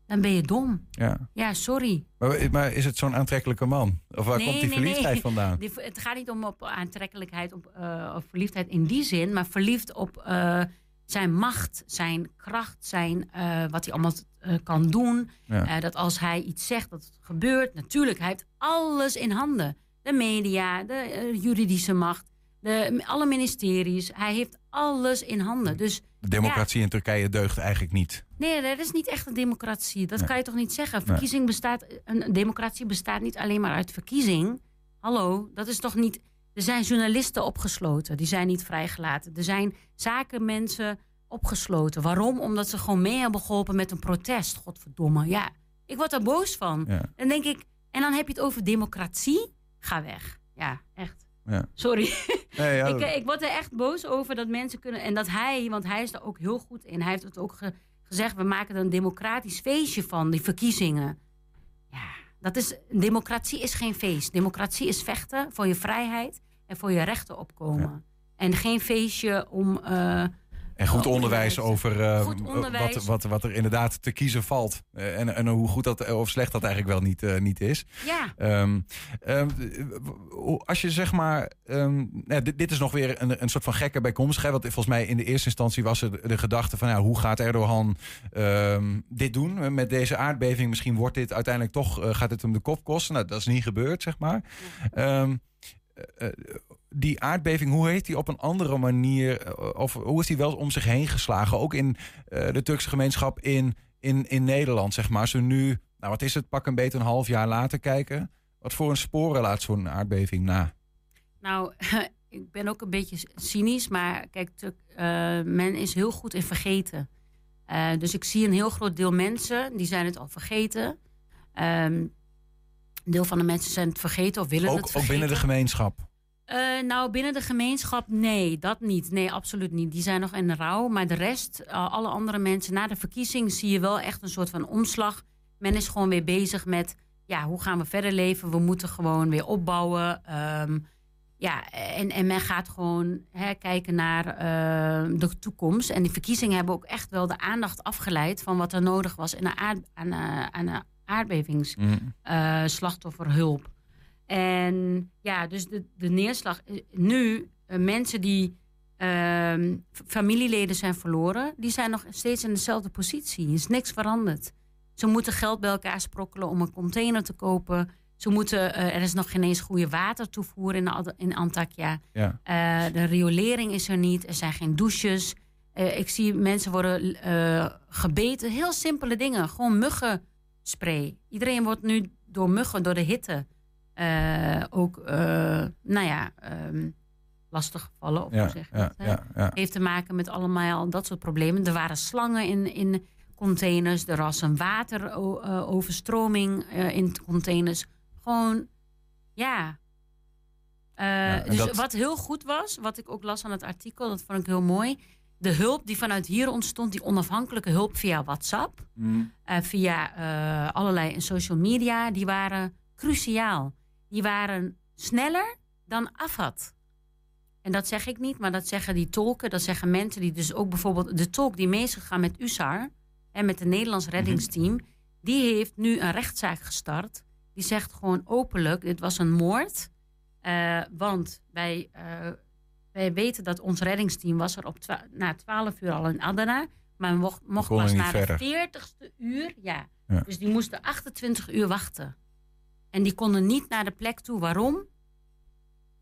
dan ben je dom. Ja. Ja, sorry. Maar, maar is het zo'n aantrekkelijke man? Of waar Nee, komt die nee, verliefdheid nee. (laughs) vandaan? Die- het gaat niet om op aantrekkelijkheid op, eh, of verliefdheid in die zin, maar verliefd op eh, zijn macht, zijn kracht, zijn eh, wat hij allemaal kan doen. Ja. Dat als hij iets zegt, dat het gebeurt. Natuurlijk, hij heeft alles in handen. De media, de eh, juridische macht, de, alle ministeries. Hij heeft alles in handen. Dus De democratie in Turkije deugt eigenlijk niet. Nee, dat is niet echt een democratie. Dat Nee. kan je toch niet zeggen? Verkiezing bestaat, een democratie bestaat niet alleen maar uit verkiezing. Hallo, dat is toch niet. Er zijn journalisten opgesloten, die zijn niet vrijgelaten. Er zijn zakenmensen opgesloten. Waarom? Omdat ze gewoon mee hebben geholpen met een protest. Godverdomme. Ja, ik word daar boos van. Ja. Dan denk ik, en dan heb je het over democratie? Ga weg. Ja, echt. Ja. Sorry. (laughs) Nee, ja, ik, ik word er echt boos over dat mensen kunnen. En dat hij, want hij is er ook heel goed in. Hij heeft het ook ge- gezegd: we maken er een democratisch feestje van, die verkiezingen. Ja, dat is. Democratie is geen feest. Democratie is vechten voor je vrijheid en voor je rechten opkomen. En geen feestje om. eh, En goed Oh, onderwijs over eh, Goed onderwijs. Wat, wat, wat er inderdaad te kiezen valt. Eh, en, en hoe goed dat of slecht dat eigenlijk wel niet, eh, niet is. ja, Ehm, ehm, als je zeg maar. ehm, nou, dit, dit is nog weer een, een soort van gekke bijkomstigheid. Want volgens mij in de eerste instantie was er de, gedachte van ja, hoe gaat Erdogan dit doen eh, met deze aardbeving? Misschien wordt dit uiteindelijk toch eh, gaat het hem de kop kosten. Nou, dat is niet gebeurd, zeg maar. Eh, eh, die aardbeving, hoe heeft die op een andere manier, eh, of hoe is die wel om zich heen geslagen? Ook in eh, de Turkse gemeenschap in, in, in Nederland, zeg maar. Als we nu, nou wat is het, pak een beetje een half jaar later kijken. Wat voor een sporen laat zo'n aardbeving na? nou, (laughs) ik ben ook een beetje cynisch, maar kijk, Turk- eh, men is heel goed in vergeten. Dus ik zie een heel groot deel mensen, die zijn het al vergeten. Ehm, een deel van de mensen zijn het vergeten of willen het vergeten. ook binnen de gemeenschap. Eh, nou, binnen de gemeenschap, nee, dat niet. Nee, absoluut niet. Die zijn nog in rouw. Maar de rest, eh, alle andere mensen, na de verkiezing zie je wel echt een soort van omslag. Men is gewoon weer bezig met, ja, hoe gaan we verder leven? We moeten gewoon weer opbouwen. Ehm, ja, en, en men gaat gewoon hè, kijken naar eh, de toekomst. En die verkiezingen hebben ook echt wel de aandacht afgeleid van wat er nodig was in de aard, aan, aan de aardbevings Mm. En ja, dus de, de neerslag. eh, Nu, eh, mensen die ehm, familieleden zijn verloren, die zijn nog steeds in dezelfde positie. Er is niks veranderd. Ze moeten geld bij elkaar sprokkelen om een container te kopen. Ze moeten, eh, er is nog geen eens goede watertoevoer in, in Antakya. Ja. De riolering is er niet. Er zijn geen douches. Ik zie mensen worden gebeten. Heel simpele dingen. Gewoon muggenspray. Iedereen wordt nu door muggen, door de hitte... eh, ook, eh, nou ja, ehm lastig gevallen. Of Ja, hoe zeg je ja, dat, hè? ja, ja. Heeft te maken met allemaal dat soort problemen. Er waren slangen in, in containers. Er was een wateroverstroming eh in containers. Gewoon, ja. Dus dat- wat heel goed was, wat ik ook las aan het artikel, dat vond ik heel mooi. De hulp die vanuit hier ontstond, die onafhankelijke hulp via WhatsApp, Mm. via allerlei social media, die waren cruciaal. Die waren sneller dan afhad. En dat zeg ik niet, maar dat zeggen die tolken. Dat zeggen mensen die dus ook bijvoorbeeld... De tolk die mee is gegaan met USAR... en met het Nederlands reddingsteam... die heeft nu een rechtszaak gestart. Die zegt gewoon openlijk, dit was een moord. Eh, want wij, eh, wij weten dat ons reddingsteam was er op na 12 uur al in Adana. Maar mocht, mocht pas na de 40ste uur... Ja. Ja. Dus die moesten 28 uur wachten. En die konden niet naar de plek toe. Waarom?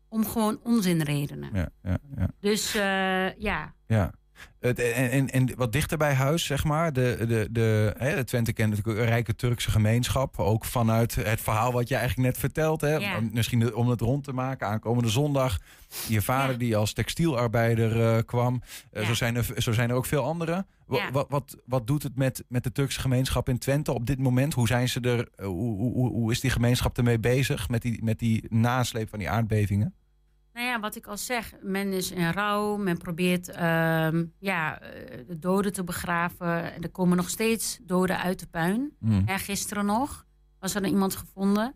Om gewoon onzinredenen. Ja, ja, ja. Dus eh, ja, Ja. Het, en, en, en wat dichter bij huis, zeg maar. De, de, de, hè, de Twente kent natuurlijk een rijke Turkse gemeenschap. Ook vanuit het verhaal wat je eigenlijk net vertelt. Hè. Ja. Misschien om het rond te maken. Aankomende zondag. Je vader Ja. die als textielarbeider eh, kwam. Eh, Ja. zo, zijn er, zo zijn er ook veel anderen. Wat, wat, wat doet het met, met de Turkse gemeenschap in Twente op dit moment? Hoe, zijn ze er, eh, hoe, hoe, hoe- hoe is die gemeenschap ermee bezig? Met die, met die nasleep van die aardbevingen? Nou ja, wat ik al zeg, men is in rouw. Men probeert ehm, ja, eh, de doden te begraven. En er komen nog steeds doden uit de puin. Mm. Ja, gisteren nog was er iemand gevonden.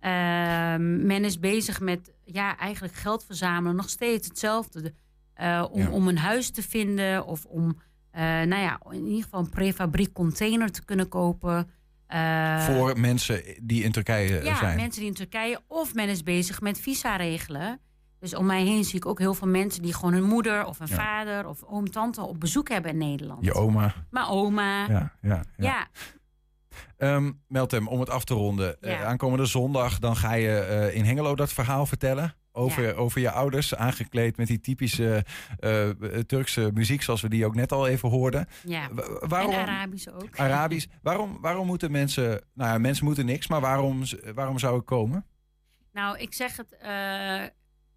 Ehm, men is bezig met ja, eigenlijk geld verzamelen. Nog steeds hetzelfde. De- eh, om, Ja. om een huis te vinden of om eh, nou ja, in ieder geval een prefabriek container te kunnen kopen. Voor mensen die in Turkije eh, ja, zijn. mensen die in Turkije. Of men is bezig met visa regelen. Dus om mij heen zie ik ook heel veel mensen die gewoon hun moeder of een Ja. vader of oom, tante op bezoek hebben in Nederland. Je oma. Maar oma. Ja. Ja, ja, ja. Ehm, Meltem, om het af te ronden. Ja. Eh, aankomende zondag dan ga je eh, in Hengelo dat verhaal vertellen. Over, Ja. over je ouders, aangekleed met die typische eh, Turkse muziek... zoals we die ook net al even hoorden. ja. Wa- waarom, En Arabisch ook. Arabisch. Waarom, waarom moeten mensen... Nou ja, mensen moeten niks, maar waarom, waarom zou ik komen? Nou, ik zeg het.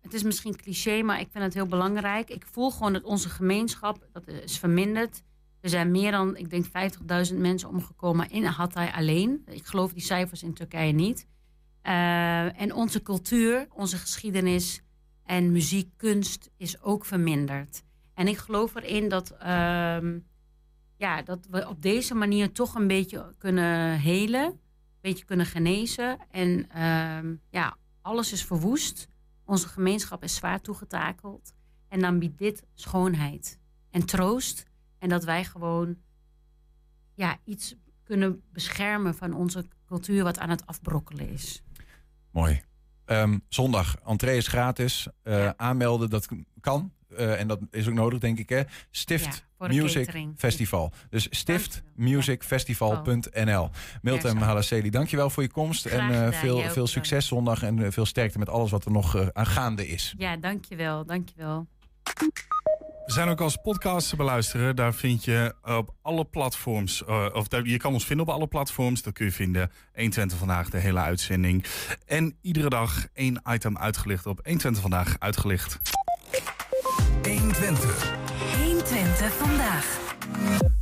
Het is misschien cliché, maar ik vind het heel belangrijk. Ik voel gewoon dat onze gemeenschap dat is verminderd. Er zijn meer dan, ik denk, 50.000 mensen omgekomen in Hatay alleen. Ik geloof die cijfers in Turkije niet. Eh, en onze cultuur, onze geschiedenis en muziek, kunst is ook verminderd. En ik geloof erin dat, ehm, ja, dat we op deze manier toch een beetje kunnen helen. Een beetje kunnen genezen. En ehm, ja, alles is verwoest. Onze gemeenschap is zwaar toegetakeld. En dan biedt dit schoonheid en troost. En dat wij gewoon ja, iets kunnen beschermen van onze cultuur wat aan het afbrokkelen is. Mooi. Ehm, zondag, entree is gratis. Eh, Aanmelden, dat kan. Eh, en dat is ook nodig, denk ik. Hè? Stift Ja, de Music catering. Festival. Dus stiftmusicfestival.nl. Milton zo. Halaseli, dankjewel voor je komst. Graag en eh, gedaan. veel, ook veel succes zondag. En eh, veel sterkte met alles wat er nog aan gaande is. Ja, dankjewel, dankjewel. We zijn ook als podcast te beluisteren. Daar vind je op alle platforms, eh, of daar, je kan ons vinden op alle platforms. Daar kun je vinden 120 vandaag, de hele uitzending. En iedere dag één item uitgelicht op 120 vandaag uitgelicht. 120 vandaag.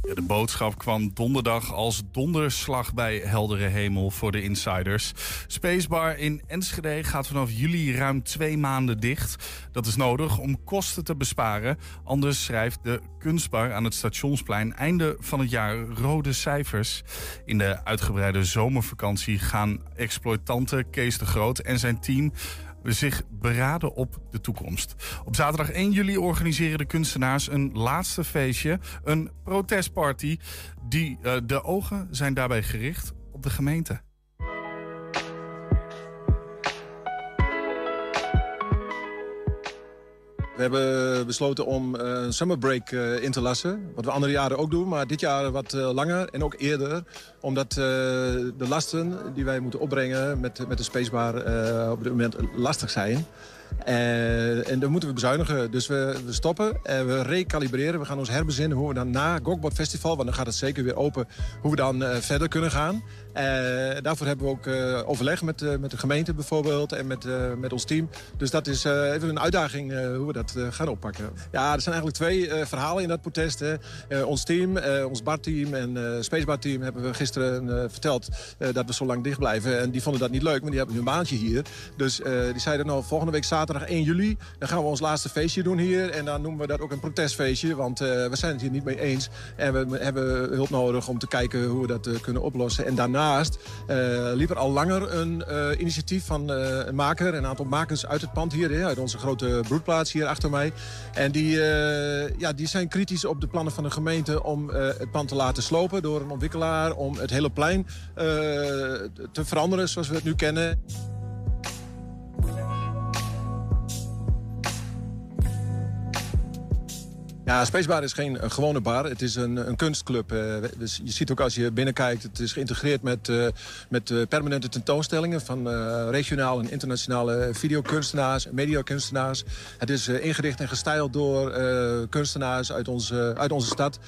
De boodschap kwam donderdag als donderslag bij heldere hemel voor de insiders. Spacebar in Enschede gaat vanaf juli ruim twee maanden dicht. Dat is nodig om kosten te besparen. Anders schrijft de kunstbar aan het stationsplein einde van het jaar rode cijfers. In de uitgebreide zomervakantie gaan exploitanten Kees de Groot en zijn team zich beraden op de toekomst. Op zaterdag 1 juli organiseren de kunstenaars een laatste feestje, een protestparty. Die, uh, de ogen zijn daarbij gericht op de gemeente. We hebben besloten om eh, een summerbreak uh, in te lassen. Wat we andere jaren ook doen, maar dit jaar wat uh, langer en ook eerder. Omdat de lasten die wij moeten opbrengen met, met de spacebar op dit moment lastig zijn. Uh, en dan moeten we bezuinigen. Dus we, we stoppen en we recalibreren. We gaan ons herbezinnen hoe we dan na Gokbot Festival... want dan gaat het zeker weer open, hoe we dan verder kunnen gaan. Uh, daarvoor hebben we ook overleg met, met de gemeente bijvoorbeeld en met, met ons team. Dus dat is even een uitdaging hoe we dat gaan oppakken. Ja, er zijn eigenlijk twee verhalen in dat protest. Hè. ons team, ons barteam en Spacebar team hebben we gisteren verteld... dat we zo lang dicht blijven. En die vonden dat niet leuk, maar die hebben nu een maandje hier. Dus die zeiden nou, volgende week zaterdag 1 juli. Dan gaan we ons laatste feestje doen hier. En dan noemen we dat ook een protestfeestje. Want we zijn het hier niet mee eens. En we hebben hulp nodig om te kijken hoe we dat kunnen oplossen. En daarnaast uh, liep er al langer een initiatief van een maker. Een aantal makers uit het pand hier. Uit onze grote broedplaats hier achter mij. En die, ja, die zijn kritisch op de plannen van de gemeente om het pand te laten slopen door een ontwikkelaar. Om het hele plein te veranderen zoals we het nu kennen. Ja, Spacebar is geen een gewone bar. Het is een, een kunstclub. Uh, je ziet ook als je binnenkijkt, het is geïntegreerd met, uh, met permanente tentoonstellingen... van regionaal en internationale videokunstenaars en mediakunstenaars. Het is ingericht en gestyled door kunstenaars uit onze, uit onze stad.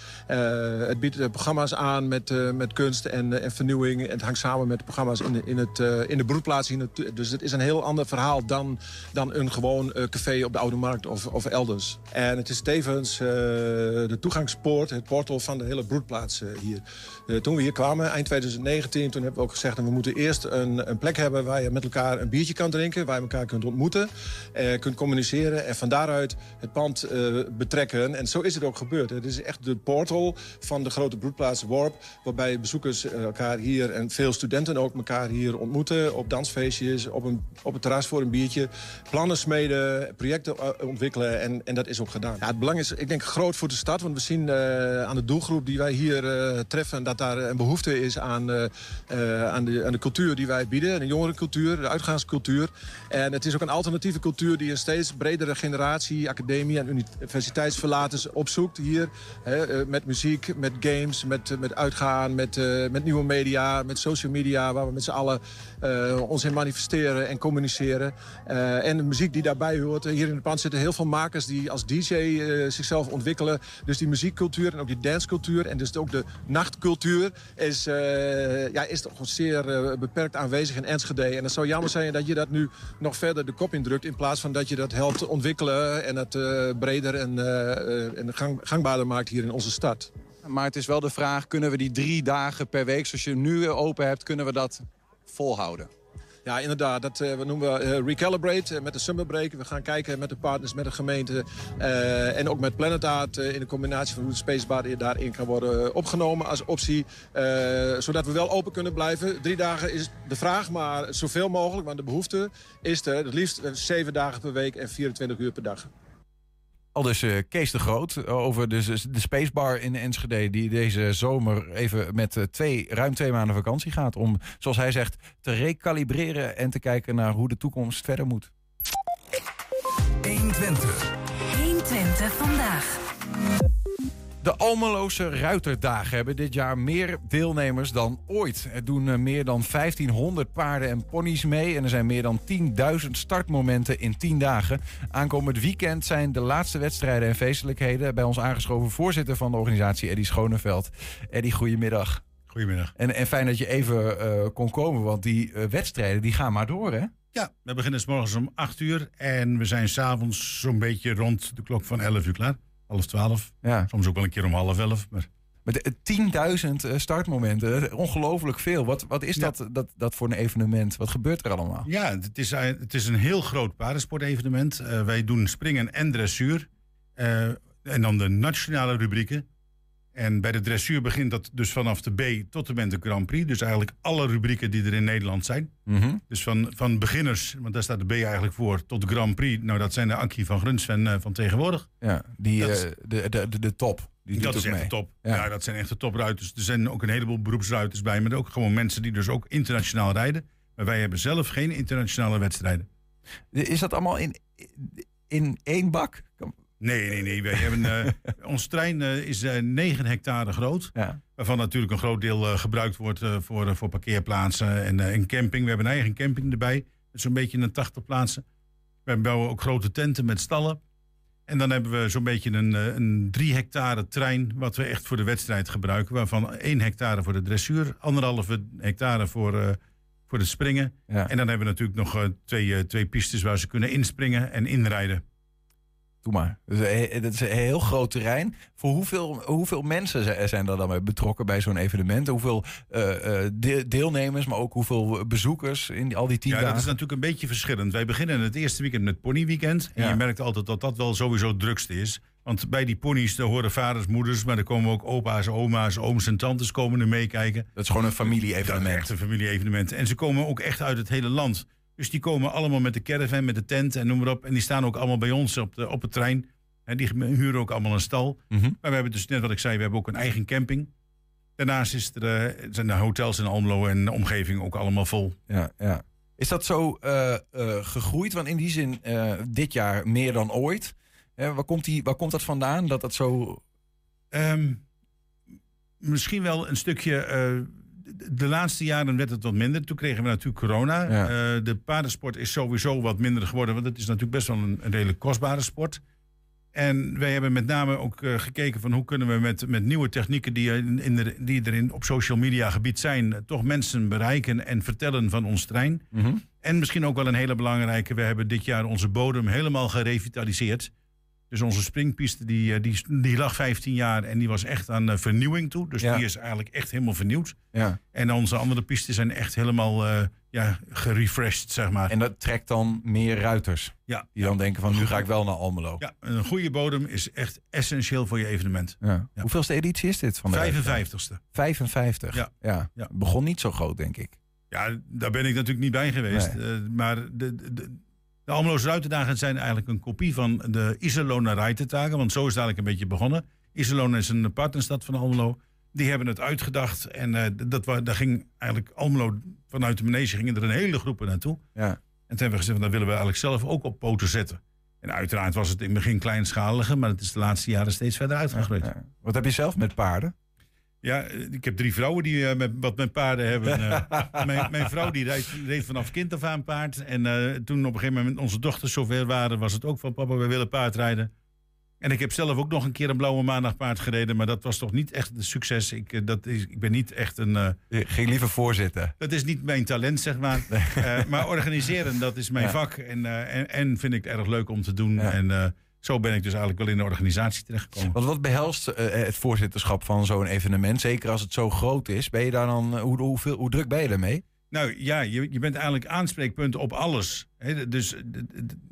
het biedt programma's aan met, met kunst en, en vernieuwing. Het hangt samen met programma's in, de, in, het, in de broedplaats. Dus het is een heel ander verhaal dan, dan een gewoon café op de Oude Markt of, of elders. En het is tevens de toegangspoort, het portal van de hele broedplaats hier. Uh, toen we hier kwamen, eind 2019, toen hebben we ook gezegd... dat we moeten eerst een, een, plek hebben waar je met elkaar een biertje kan drinken... waar je elkaar kunt ontmoeten, kunt communiceren... en van daaruit het pand betrekken. En zo is het ook gebeurd. Het is echt de portal van de grote broedplaats Worp... waarbij bezoekers elkaar hier en veel studenten ook elkaar hier ontmoeten... op dansfeestjes, op, een, op het terras voor een biertje... plannen smeden, projecten ontwikkelen en, en dat is ook gedaan. Ja, het belang is, ik denk, groot voor de stad. Want we zien aan de doelgroep die wij hier treffen... dat daar een behoefte is aan, uh, aan, de, aan de cultuur die wij bieden. De jongerencultuur, de uitgaanscultuur. En het is ook een alternatieve cultuur die een steeds bredere generatie... academie en universiteitsverlaters opzoekt hier. Hè, met muziek, met games, met, met uitgaan, met, met nieuwe media, met social media... waar we met z'n allen ons in manifesteren en communiceren. En de muziek die daarbij hoort. Hier in het pand zitten heel veel makers die als DJ uh, ontwikkelen. Dus die muziekcultuur en ook die dancecultuur en dus ook de nachtcultuur is, uh, ja, is toch zeer uh, beperkt aanwezig in Enschede. En het zou jammer zijn dat je dat nu nog verder de kop indrukt... in plaats van dat je dat helpt ontwikkelen en het uh, breder en, en gang, gangbaarder maakt hier in onze stad. Maar het is wel de vraag, kunnen we die drie dagen per week zoals je nu open hebt... kunnen we dat volhouden? Ja, inderdaad. Dat we noemen we uh, Recalibrate uh, met de Summerbreak. We gaan kijken met de partners, met de gemeente en ook met Planet Art... in de combinatie van hoe de Spacebar daarin kan worden opgenomen als optie. zodat we wel open kunnen blijven. Drie dagen is de vraag, maar zoveel mogelijk. Want de behoefte is er het liefst zeven dagen per week en 24 uur per dag. Al dus uh, Kees de Groot over de, de Spacebar in Enschede... die deze zomer even met twee, ruim twee maanden vakantie gaat... om, zoals hij zegt, te recalibreren en te kijken naar hoe de toekomst verder moet. 120. 120 vandaag. De Almeloze Ruiterdagen hebben dit jaar meer deelnemers dan ooit. Er doen meer dan 1500 paarden en ponies mee en er zijn meer dan 10.000 startmomenten in 10 dagen. Aankomend weekend zijn de laatste wedstrijden en feestelijkheden. Bij ons aangeschoven voorzitter van de organisatie, Eddie Schoneveld. Eddie, goedemiddag. Goedemiddag. En, en fijn dat je even uh, kon komen, want die uh, wedstrijden die gaan maar door, hè? Ja, we beginnen s morgens om 8 uur en we zijn s'avonds zo'n beetje rond de klok van 11 uur klaar half twaalf. Ja. Soms ook wel een keer om half elf. Maar... Met eh, 10.000 eh, startmomenten, ongelooflijk veel. Wat, wat is dat, dat, dat voor een evenement? Wat gebeurt er allemaal? Ja, het is, eh, het is een heel groot paardensportevenement. Eh, wij doen springen en dressuur. Eh, en dan de nationale rubrieken. En bij de dressuur begint dat dus vanaf de B tot en met de Grand Prix. Dus eigenlijk alle rubrieken die er in Nederland zijn. Mhm. Dus van, van beginners, want daar staat de B eigenlijk voor, tot de Grand Prix. Nou, dat zijn de Ankie van Grunsven eh, van tegenwoordig. Ja, die, Dat eh, de, de, de, de top. Die dat is echt mee. de top. Ja. Ja. dat zijn echt de topruiters. Er zijn ook een heleboel beroepsruiters bij, maar ook gewoon mensen die dus ook internationaal rijden. Maar wij hebben zelf geen internationale wedstrijden. Is dat allemaal in, in één bak? Nee, nee, nee. Wij hebben, eh, ons trein eh, is eh 9 hectare groot. Ja. Waarvan natuurlijk een groot deel gebruikt wordt voor, voor parkeerplaatsen en, en camping. We hebben een eigen camping erbij. Zo'n beetje een 80 plaatsen. We bouwen ook grote tenten met stallen. En dan hebben we zo'n beetje een, een 3 hectare trein. Wat we echt voor de wedstrijd gebruiken. Waarvan 1 hectare voor de dressuur. Anderhalve hectare voor, voor het springen. Ja. En dan hebben we natuurlijk nog twee, twee pistes waar ze kunnen inspringen en inrijden. Doe maar. Dat is een heel groot terrein. Voor hoeveel, hoeveel mensen zi- zijn er dan bij betrokken bij zo'n evenement? Hoeveel eh, eh, de- deelnemers, maar ook hoeveel bezoekers in die- al die tien Ja, dagen? dat is natuurlijk een beetje verschillend. Wij beginnen het eerste weekend met ponyweekend. En Ja. je merkt altijd dat dat wel sowieso het drukste is. Want bij die ponies daar horen vaders, moeders, maar er komen ook opa's, oma's, ooms en tantes komen er meekijken. Dat is gewoon een familie-evenement. Echt een familie-evenement. En ze komen ook echt uit het hele land. Dus die komen allemaal met de caravan, met de tent en noem maar op. En die staan ook allemaal bij ons op, de, op het trein. En die huren ook allemaal een stal. Mhm. Maar we hebben dus net wat ik zei, we hebben ook een eigen camping. Daarnaast is er, eh, zijn de hotels in Almelo en de omgeving ook allemaal vol. Ja, ja. Is dat zo eh, eh, gegroeid? Want in die zin, dit jaar meer dan ooit. Eh, waar, komt die, waar komt dat vandaan? Dat dat zo. Ehm, misschien wel een stukje. De- laatste jaren werd het wat minder. Toen kregen we natuurlijk corona. Ja. Eh, de paardensport is sowieso wat minder geworden. Want het is natuurlijk best wel een, een redelijk kostbare sport. En wij hebben met name ook eh, gekeken van hoe kunnen we met, met nieuwe technieken die, in, de, die er in, op social media gebied zijn, eh, toch mensen bereiken en vertellen van ons trein. Mhm. En misschien ook wel een hele belangrijke, we hebben dit jaar onze bodem helemaal gerevitaliseerd. Dus onze springpiste die, eh, die, die lag 15 jaar en die was echt aan eh, vernieuwing toe. Dus Ja. die is eigenlijk echt helemaal vernieuwd. Ja. En onze andere pistes zijn echt helemaal eh, ja, gerefreshed, zeg maar. En dat trekt dan meer ruiters. Ja. Die dan denken van nu ga ik wel naar Almelo. Ja, een goede bodem is echt essentieel voor je evenement. Ja. Hoeveelste editie is dit van de 55ste. 55. Ja. ja. Ja. Begon niet zo groot, denk ik. Ja, daar ben ik natuurlijk niet bij geweest. Nee. Maar de, de, de, Almeloze Ruitendagen zijn eigenlijk een kopie van de Iserlohner Ruitendagen. Want zo is het eigenlijk een beetje begonnen. Iserlohn is een partnerstad van Almelo. Die hebben het uitgedacht. En eh, dat, daar ging eigenlijk Almelo vanuit de manege gingen er een hele groepen naartoe. Ja. En toen hebben we gezegd, van, dat willen we eigenlijk zelf ook op poten zetten. En uiteraard was het in het begin kleinschaliger, maar het is de laatste jaren steeds verder uitgegroeid. Ja. Wat heb je zelf met paarden? Ja, ik heb drie vrouwen die eh, met, wat met paarden hebben. Eh, (laughs) mijn, mijn vrouw die reed, reed vanaf kind af aan paard. En eh, toen op een gegeven moment onze dochters zover waren, was het ook van papa, we willen paardrijden. En ik heb zelf ook nog een keer een blauwe maandag paard gereden, maar dat was toch niet echt een succes. Ik, dat is, ik ben niet echt een. Je ging liever voorzitten. dat is niet mijn talent, zeg maar. Maar organiseren, dat is mijn Ja. vak. En, en, en vind ik erg leuk om te doen. Ja. En zo ben ik dus eigenlijk wel in de organisatie terechtgekomen. Want wat behelst eh, het voorzitterschap van zo'n evenement? Zeker als het zo groot is. Ben je daar dan, eh, hoe, hoeveel, hoe druk ben je daarmee? Nou ja, je, je bent eigenlijk aanspreekpunt op alles. Dus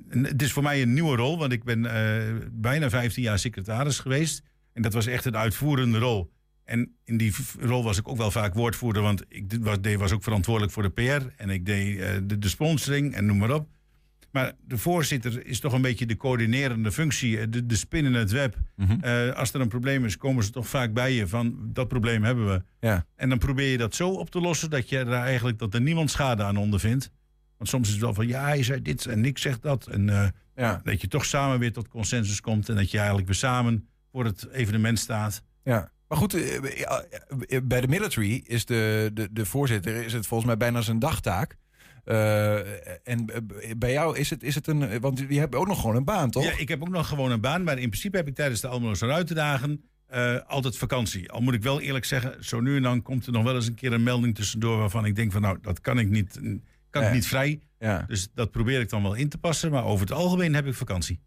het is voor mij een nieuwe rol, want ik ben eh, bijna 15 jaar secretaris geweest. En dat was echt een uitvoerende rol. En in die rol was ik ook wel vaak woordvoerder, want ik was, was ook verantwoordelijk voor de PR. En ik deed eh, de, de sponsoring en noem maar op. Maar de voorzitter is toch een beetje de coördinerende functie, eh, de, de spin in het web. Mhm. Eh, als er een probleem is, komen ze toch vaak bij je van dat probleem hebben we. Ja. En dan probeer je dat zo op te lossen dat je er eigenlijk dat er niemand schade aan ondervindt. Want soms is het wel van ja, hij zei dit en ik zeg dat. En eh, Ja. dat je toch samen weer tot consensus komt en dat je eigenlijk weer samen voor het evenement staat. Ja. Maar goed, bij de military is de, de, de voorzitter is het volgens mij bijna zijn dagtaak. Eh, en bij jou is het, is het een. Want je hebt ook nog gewoon een baan, toch? Ja, ik heb ook nog gewoon een baan, maar in principe heb ik tijdens de Almeloze Ruitendagen eh, altijd vakantie. Al moet ik wel eerlijk zeggen, zo nu en dan komt er nog wel eens een keer een melding tussendoor waarvan ik denk van nou, dat kan ik niet, kan Ja. ik niet vrij. Ja. Dus dat probeer ik dan wel in te passen, maar over het algemeen heb ik vakantie.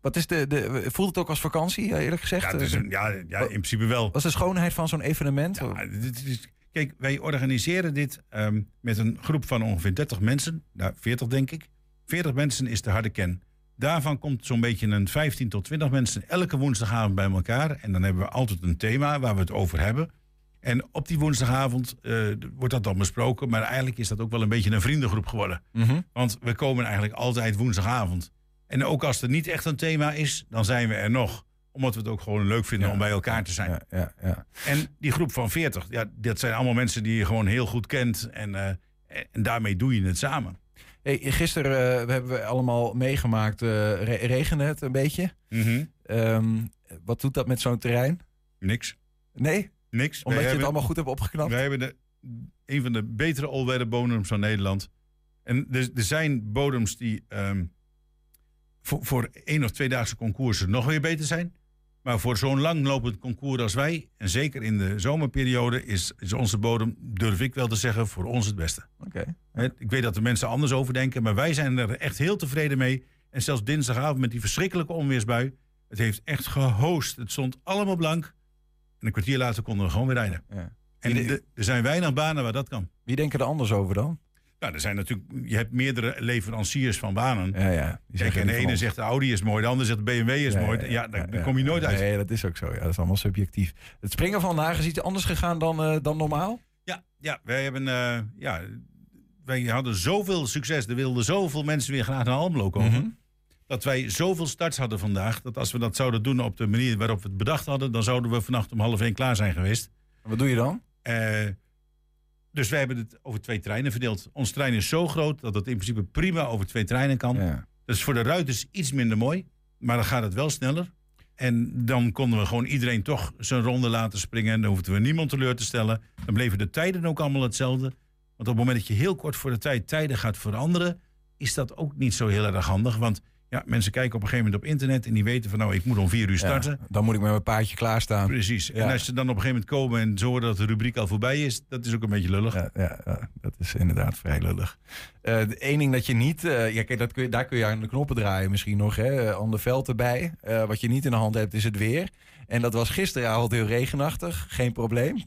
Wat is de, de, voelt het ook als vakantie, eerlijk gezegd? Ja, een- ja, ja, in principe wel. Wat is de schoonheid van zo'n evenement? Ja, dit is- kijk, wij organiseren dit ehm, met een groep van ongeveer 30 mensen. Nou, 40 denk ik. 40 mensen is de harde kern. Daarvan komt zo'n beetje een 15 tot 20 mensen elke woensdagavond bij elkaar. En dan hebben we altijd een thema waar we het over hebben. En op die woensdagavond eh, wordt dat dan besproken. Maar eigenlijk is dat ook wel een beetje een vriendengroep geworden. Mhm. Want we komen eigenlijk altijd woensdagavond. En ook als er niet echt een thema is, dan zijn we er nog. Omdat we het ook gewoon leuk vinden om bij elkaar te zijn. Ja, ja, ja. En die groep van 40, ja, dat zijn allemaal mensen die je gewoon heel goed kent. En, eh, en daarmee doe je het samen. Hey, gisteren eh, hebben we allemaal meegemaakt, re- regende het een beetje. Ehm, wat doet dat met zo'n terrein? Niks. Nee? Niks. Omdat je het allemaal goed hebt opgeknapt? Wij hebben de, een van de betere all-weather bodems van Nederland. En er, er zijn bodems die voor, voor één of tweedaagse concoursen nog weer beter zijn. Maar voor zo'n langlopend concours als wij, en zeker in de zomerperiode, is, is onze bodem, durf ik wel te zeggen, voor ons het beste. Oké. Ik weet dat de mensen anders over denken, maar wij zijn er echt heel tevreden mee. En zelfs dinsdagavond met die verschrikkelijke onweersbui. Het heeft echt gehost. Het stond allemaal blank. En een kwartier later konden we gewoon weer rijden. Ja. En de- er zijn weinig banen waar dat kan. Wie denken er anders over dan? Nou, er zijn natuurlijk, je hebt meerdere leveranciers van banen. Ja, ja. Kijk, en de ene zegt de Audi is mooi, de ander zegt de BMW is mooi. Ja, daar, daar kom je nooit uit. Nee, dat is ook zo. Ja, dat is allemaal subjectief. Het springen van vandaag is iets anders gegaan dan, eh, dan normaal? Ja, ja wij hebben, eh, ja, wij hadden zoveel succes. Er wilden zoveel mensen weer graag naar Almelo komen. Mhm. Dat wij zoveel starts hadden vandaag. Dat als we dat zouden doen op de manier waarop we het bedacht hadden. dan zouden we vannacht om half één klaar zijn geweest. Wat doe je dan? Eh, dus wij hebben het over twee treinen verdeeld. Ons trein is zo groot dat het in principe prima over twee treinen kan. Ja. Dat is voor de ruiters iets minder mooi. Maar dan gaat het wel sneller. En dan konden we gewoon iedereen toch zijn ronde laten springen. En dan hoefden we niemand teleur te stellen. Dan bleven de tijden ook allemaal hetzelfde. Want op het moment dat je heel kort voor de tijd tijden gaat veranderen... is dat ook niet zo heel erg handig. Want ja, mensen kijken op een gegeven moment op internet... en die weten van nou, ik moet om vier uur starten. Ja, dan moet ik met mijn paardje klaarstaan. Precies. Ja. En als ze dan op een gegeven moment komen en ze horen dat de rubriek al voorbij is... dat is ook een beetje lullig. Ja, ja, dat is inderdaad vrij lullig. Eh Eén ding dat je niet... eh, ja, kijk, dat kun je, daar kun je aan de knoppen draaien misschien nog. Hè? Eh, Ander veld erbij. Wat je niet in de hand hebt is het weer. En dat was gisteravond heel regenachtig. Geen probleem.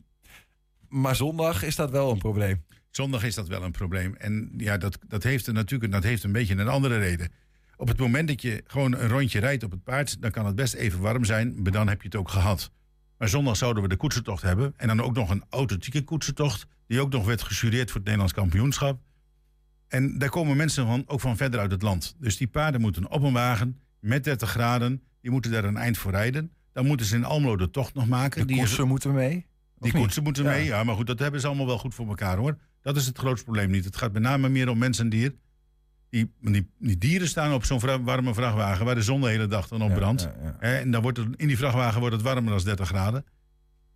Maar zondag is dat wel een probleem. Zondag is dat wel een probleem. En ja, dat, dat heeft er natuurlijk dat heeft een beetje een andere reden. Op het moment dat je gewoon een rondje rijdt op het paard, dan kan het best even warm zijn, maar dan heb je het ook gehad. Maar zondag zouden we de koetsentocht hebben. En dan ook nog een authentieke koetsentocht, die ook nog werd gejureerd voor het Nederlands kampioenschap. En daar komen mensen van, ook van verder uit het land. Dus die paarden moeten op een wagen met 30 graden, die moeten daar een eind voor rijden. Dan moeten ze in Almelo de tocht nog maken. De die koersen moeten mee. Die koetsen moeten Ja. mee, ja, maar goed, dat hebben ze allemaal wel goed voor elkaar hoor. Dat is het grootste probleem niet. Het gaat met name meer om mens en dier. Die, die, die dieren staan op zo'n vra- warme vrachtwagen waar de zon de hele dag dan op Ja, brandt. ja, En dan wordt het, in die vrachtwagen wordt het warmer dan 30 graden.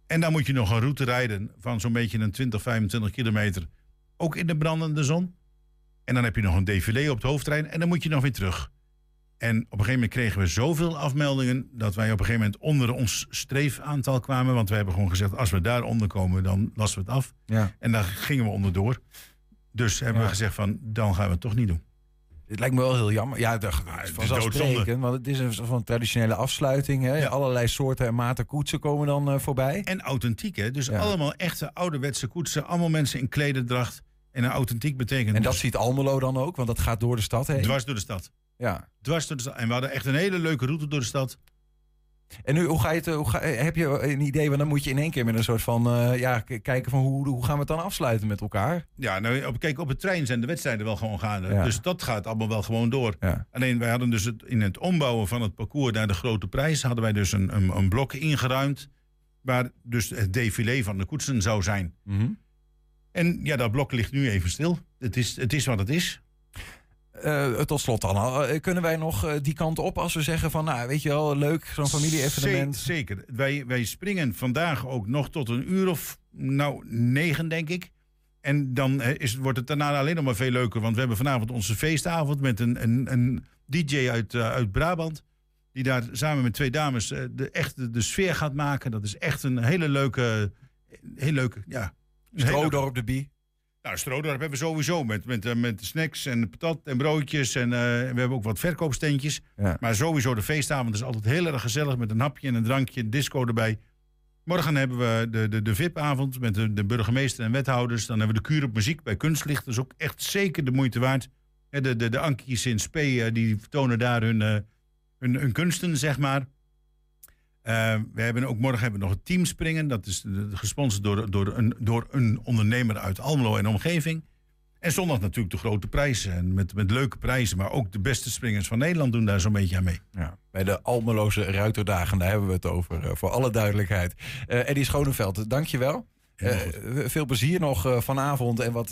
En dan moet je nog een route rijden van zo'n beetje een 20, 25 kilometer. Ook in de brandende zon. En dan heb je nog een défilé op het hoofdtrein en dan moet je nog weer terug. En op een gegeven moment kregen we zoveel afmeldingen dat wij op een gegeven moment onder ons streefaantal kwamen. Want we hebben gewoon gezegd, als we daaronder komen, dan lassen we het af. Ja. En daar gingen we onderdoor. Dus hebben Ja. we gezegd van, dan gaan we het toch niet doen. Het lijkt me wel heel jammer. Ja, dat het is vanzelfsprekend. Want het is een soort van traditionele afsluiting. Hè? Allerlei soorten en maten koetsen komen dan eh, voorbij. En authentiek, hè? Dus Ja. allemaal echte ouderwetse koetsen. Allemaal mensen in klederdracht. En een authentiek betekent En dat dus ziet Almelo dan ook, want dat gaat door de stad heen. dwars door de stad. Ja. Dwars door de stad. En we hadden echt een hele leuke route door de stad. En nu, hoe ga je het, hoe ga, heb je een idee, want dan moet je in één keer met een soort van, eh, ja, kijken van hoe, hoe gaan we het dan afsluiten met elkaar? Ja, nou, op, kijk, op het trein zijn de wedstrijden wel gewoon gaande. Ja. Dus dat gaat allemaal wel gewoon door. Ja. Alleen wij hadden dus het, in het ombouwen van het parcours naar de grote prijs... hadden wij dus een, een, een blok ingeruimd... waar dus het défilé van de koetsen zou zijn. En ja, dat blok ligt nu even stil. Het is, het is wat het is. Eh, tot slot dan, eh, kunnen wij nog eh, die kant op als we zeggen van, nou weet je wel, leuk, zo'n familie-evenement. Ze- Zeker. Wij, wij springen vandaag ook nog tot een uur of nou negen, denk ik. En dan is, wordt het daarna alleen nog maar veel leuker. Want we hebben vanavond onze feestavond met een, een, een DJ uit, uit Brabant. Die daar samen met twee dames de, echt de, de sfeer gaat maken. Dat is echt een hele leuke... Heel leuke ja, Stroodorp de Bie. Nou, Stroodorp hebben we sowieso met, met, eh, met snacks en patat en broodjes. En eh, we hebben ook wat verkoopsteentjes. Ja. Maar sowieso de feestavond is altijd heel erg gezellig met een hapje en een drankje, een disco erbij. Morgen hebben we de, de, de VIP-avond met de, de burgemeester en wethouders. Dan hebben we de kuur op muziek bij Kunstlicht. Dat is ook echt zeker de moeite waard. De, de, de Ankies in Spee, eh, die vertonen daar hun, hun, hun kunsten, zeg maar. Eh, we hebben ook morgen hebben we nog het teamspringen. Dat is eh, gesponsord door, door, een, door een ondernemer uit Almelo en omgeving. En zondag natuurlijk de grote prijzen. En met, met leuke prijzen. Maar ook de beste springers van Nederland doen daar zo'n beetje aan mee. Ja, bij de Almeloze Ruiterdagen, daar hebben we het over, eh, voor alle duidelijkheid. Eh Eddie Schoneveld, dankjewel. Eh veel plezier nog vanavond en wat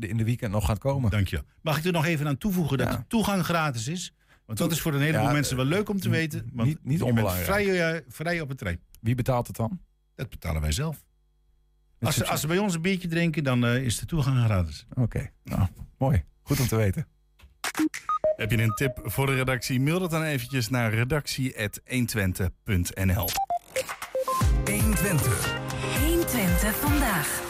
in de weekend nog gaat komen. Dank je. Mag ik er nog even aan toevoegen dat Ja. de toegang gratis is? Want dat is voor een heleboel Ja, mensen wel leuk om te weten. Want niet- niet onbelangrijk. Vrij, eh, vrij op het trein. Wie betaalt het dan? Dat betalen wij zelf. Als ze, als ze bij ons een biertje drinken, dan eh, is de toegang gratis. Oké, nou, mooi. Goed om te weten. Heb je een tip voor de redactie? Mail dat dan eventjes naar redactie.120.nl 120. 120 vandaag.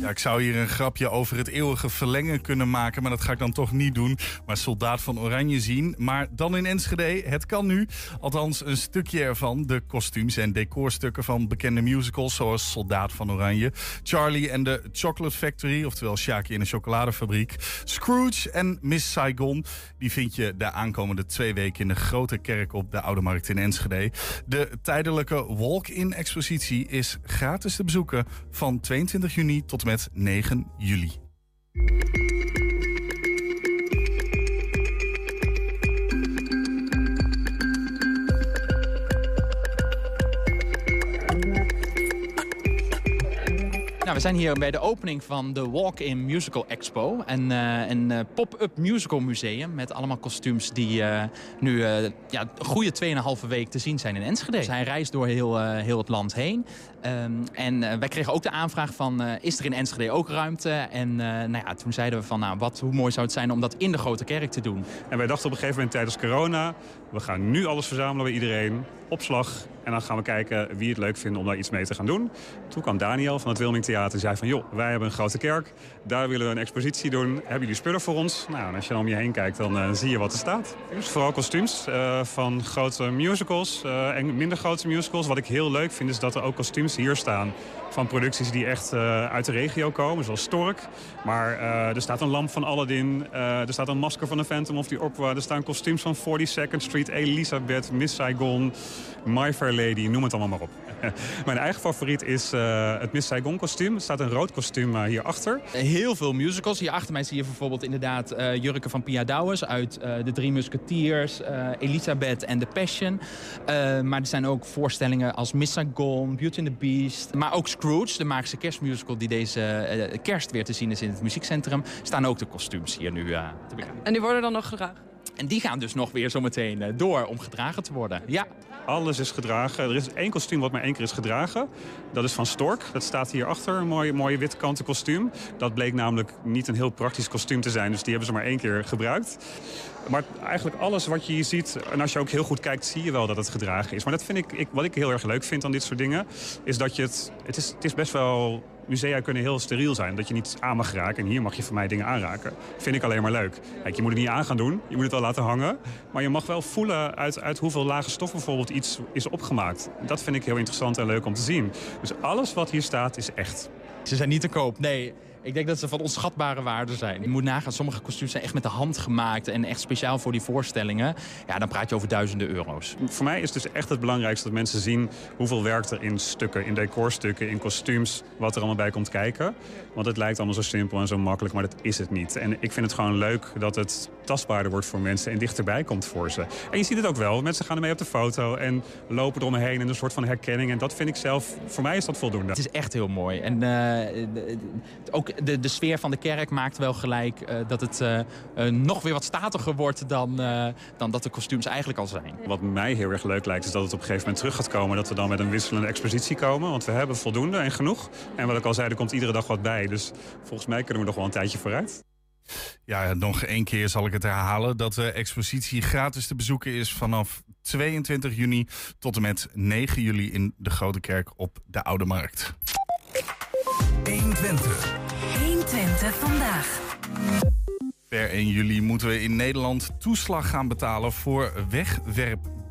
Ja, ik zou hier een grapje over het eeuwige verlengen kunnen maken, maar dat ga ik dan toch niet doen. Maar Soldaat van Oranje zien. Maar dan in Enschede, het kan nu. Althans, een stukje ervan. De kostuums en decorstukken van bekende musicals zoals Soldaat van Oranje, Charlie en de Chocolate Factory, oftewel Shaki in de chocoladefabriek, Scrooge en Miss Saigon. Die vind je de aankomende twee weken in de Grote Kerk op de Oude Markt in Enschede. De tijdelijke walk-in expositie is gratis te bezoeken van 22 juni tot met 9 juli. Nou, we zijn hier bij de opening van de Walk-in Musical Expo. En, eh, een eh, pop-up musical museum met allemaal kostuums die eh, nu eh, ja, goede 2,5 week te zien zijn in Enschede. Dus hij reist door heel, eh, heel het land heen. Ehm, en eh, wij kregen ook de aanvraag van, eh, is er in Enschede ook ruimte? En eh, nou ja, toen zeiden we van, nou, wat, hoe mooi zou het zijn om dat in de Grote Kerk te doen. En wij dachten op een gegeven moment tijdens corona... we gaan nu alles verzamelen bij iedereen, opslag... en dan gaan we kijken wie het leuk vindt om daar iets mee te gaan doen. Toen kwam Daniel van het Wilming Theater en zei van... joh, wij hebben een grote kerk, daar willen we een expositie doen. Hebben jullie spullen voor ons? Nou, en als je dan om je heen kijkt, dan eh, zie je wat er staat. Vooral kostuums eh, van grote musicals eh, en minder grote musicals. Wat ik heel leuk vind, is dat er ook kostuums hier staan... van producties die echt eh, uit de regio komen, zoals Stork. Maar eh, er staat een lamp van Aladdin, eh, er staat een masker van de Phantom of the Opera... er staan kostuums van 42nd Street, Elizabeth, Miss Saigon... My Fair Lady, noem het allemaal maar op. (laughs) Mijn eigen favoriet is eh, het Miss Saigon kostuum. Er staat een rood kostuum eh, hierachter. Heel veel musicals. Hier achter mij zie je bijvoorbeeld inderdaad eh, jurken van Pia Douwes uit eh, De Drie Musketeers, eh, Elisabeth en The Passion. Eh, maar er zijn ook voorstellingen als Miss Saigon, Beauty and the Beast. Maar ook Scrooge, de Maagse kerstmusical die deze kerst weer te zien is in het muziekcentrum. Staan ook de kostuums hier nu eh, te bekijken. En die worden dan nog gedragen? En die gaan dus nog weer zometeen eh, door om gedragen te worden. Ja. Alles is gedragen. Er is één kostuum wat maar één keer is gedragen. Dat is van Stork. Dat staat hierachter, een mooie, mooie wit kanten kostuum. Dat bleek namelijk niet een heel praktisch kostuum te zijn. Dus die hebben ze maar één keer gebruikt. Maar eigenlijk alles wat je hier ziet, en als je ook heel goed kijkt, zie je wel dat het gedragen is. Maar dat vind ik, ik wat ik heel erg leuk vind aan dit soort dingen, is dat je het... Het is, het is best wel... Musea kunnen heel steriel zijn, dat je niet aan mag raken. En hier mag je van mij dingen aanraken. Vind ik alleen maar leuk. Kijk, je moet het niet aan gaan doen, je moet het wel laten hangen. Maar je mag wel voelen uit, uit hoeveel lage stof bijvoorbeeld iets is opgemaakt. Dat vind ik heel interessant en leuk om te zien. Dus alles wat hier staat is echt. Ze zijn niet te koop, nee. Ik denk dat ze van onschatbare waarde zijn. Je moet nagaan, sommige kostuums zijn echt met de hand gemaakt... en echt speciaal voor die voorstellingen. Ja, dan praat je over duizenden euro's. Voor mij is dus echt het belangrijkste dat mensen zien hoeveel werk er in stukken, in decorstukken, in kostuums, wat er allemaal bij komt kijken. Want het lijkt allemaal zo simpel en zo makkelijk, maar dat is het niet. En ik vind het gewoon leuk dat het tastbaarder wordt voor mensen en dichterbij komt voor ze. En je ziet het ook wel, mensen gaan ermee op de foto en lopen eromheen in een soort van herkenning. En dat vind ik zelf, voor mij is dat voldoende. Het is echt heel mooi. En eh, ook de, de sfeer van de kerk maakt wel gelijk eh, dat het eh, nog weer wat statiger wordt dan, dan dat de kostuums eigenlijk al zijn. Wat mij heel erg leuk lijkt is dat het op een gegeven moment terug gaat komen. Dat we dan met een wisselende expositie komen. Want we hebben voldoende en genoeg. En wat ik al zei, er komt iedere dag wat bij. Dus volgens mij kunnen we nog wel een tijdje vooruit. Ja, nog één keer zal ik het herhalen. Dat de expositie gratis te bezoeken is vanaf 22 juni tot en met 9 juli in de Grote Kerk op de Oude Markt. 120. 120 vandaag. Per 1 juli moeten we in Nederland toeslag gaan betalen voor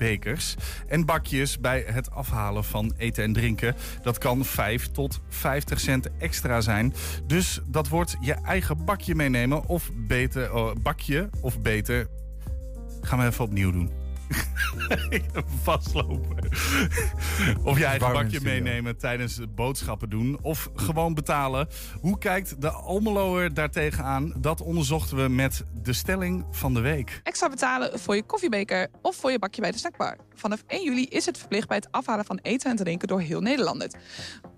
wegwerpbekers en bakjes bij het afhalen van eten en drinken. Dat kan 5 tot 50 cent extra zijn. Dus dat wordt je eigen bakje meenemen of beter, oh, bakje of beter. Gaan we even opnieuw doen. (laughs) Vastlopen. Of je eigen bakje meenemen tijdens het boodschappen doen. Of gewoon betalen. Hoe kijkt de Almeloer daartegen aan? Dat onderzochten we met de stelling van de week. Extra betalen voor je koffiebeker of voor je bakje bij de snackbar. Vanaf 1 juli is het verplicht bij het afhalen van eten en drinken door heel Nederland.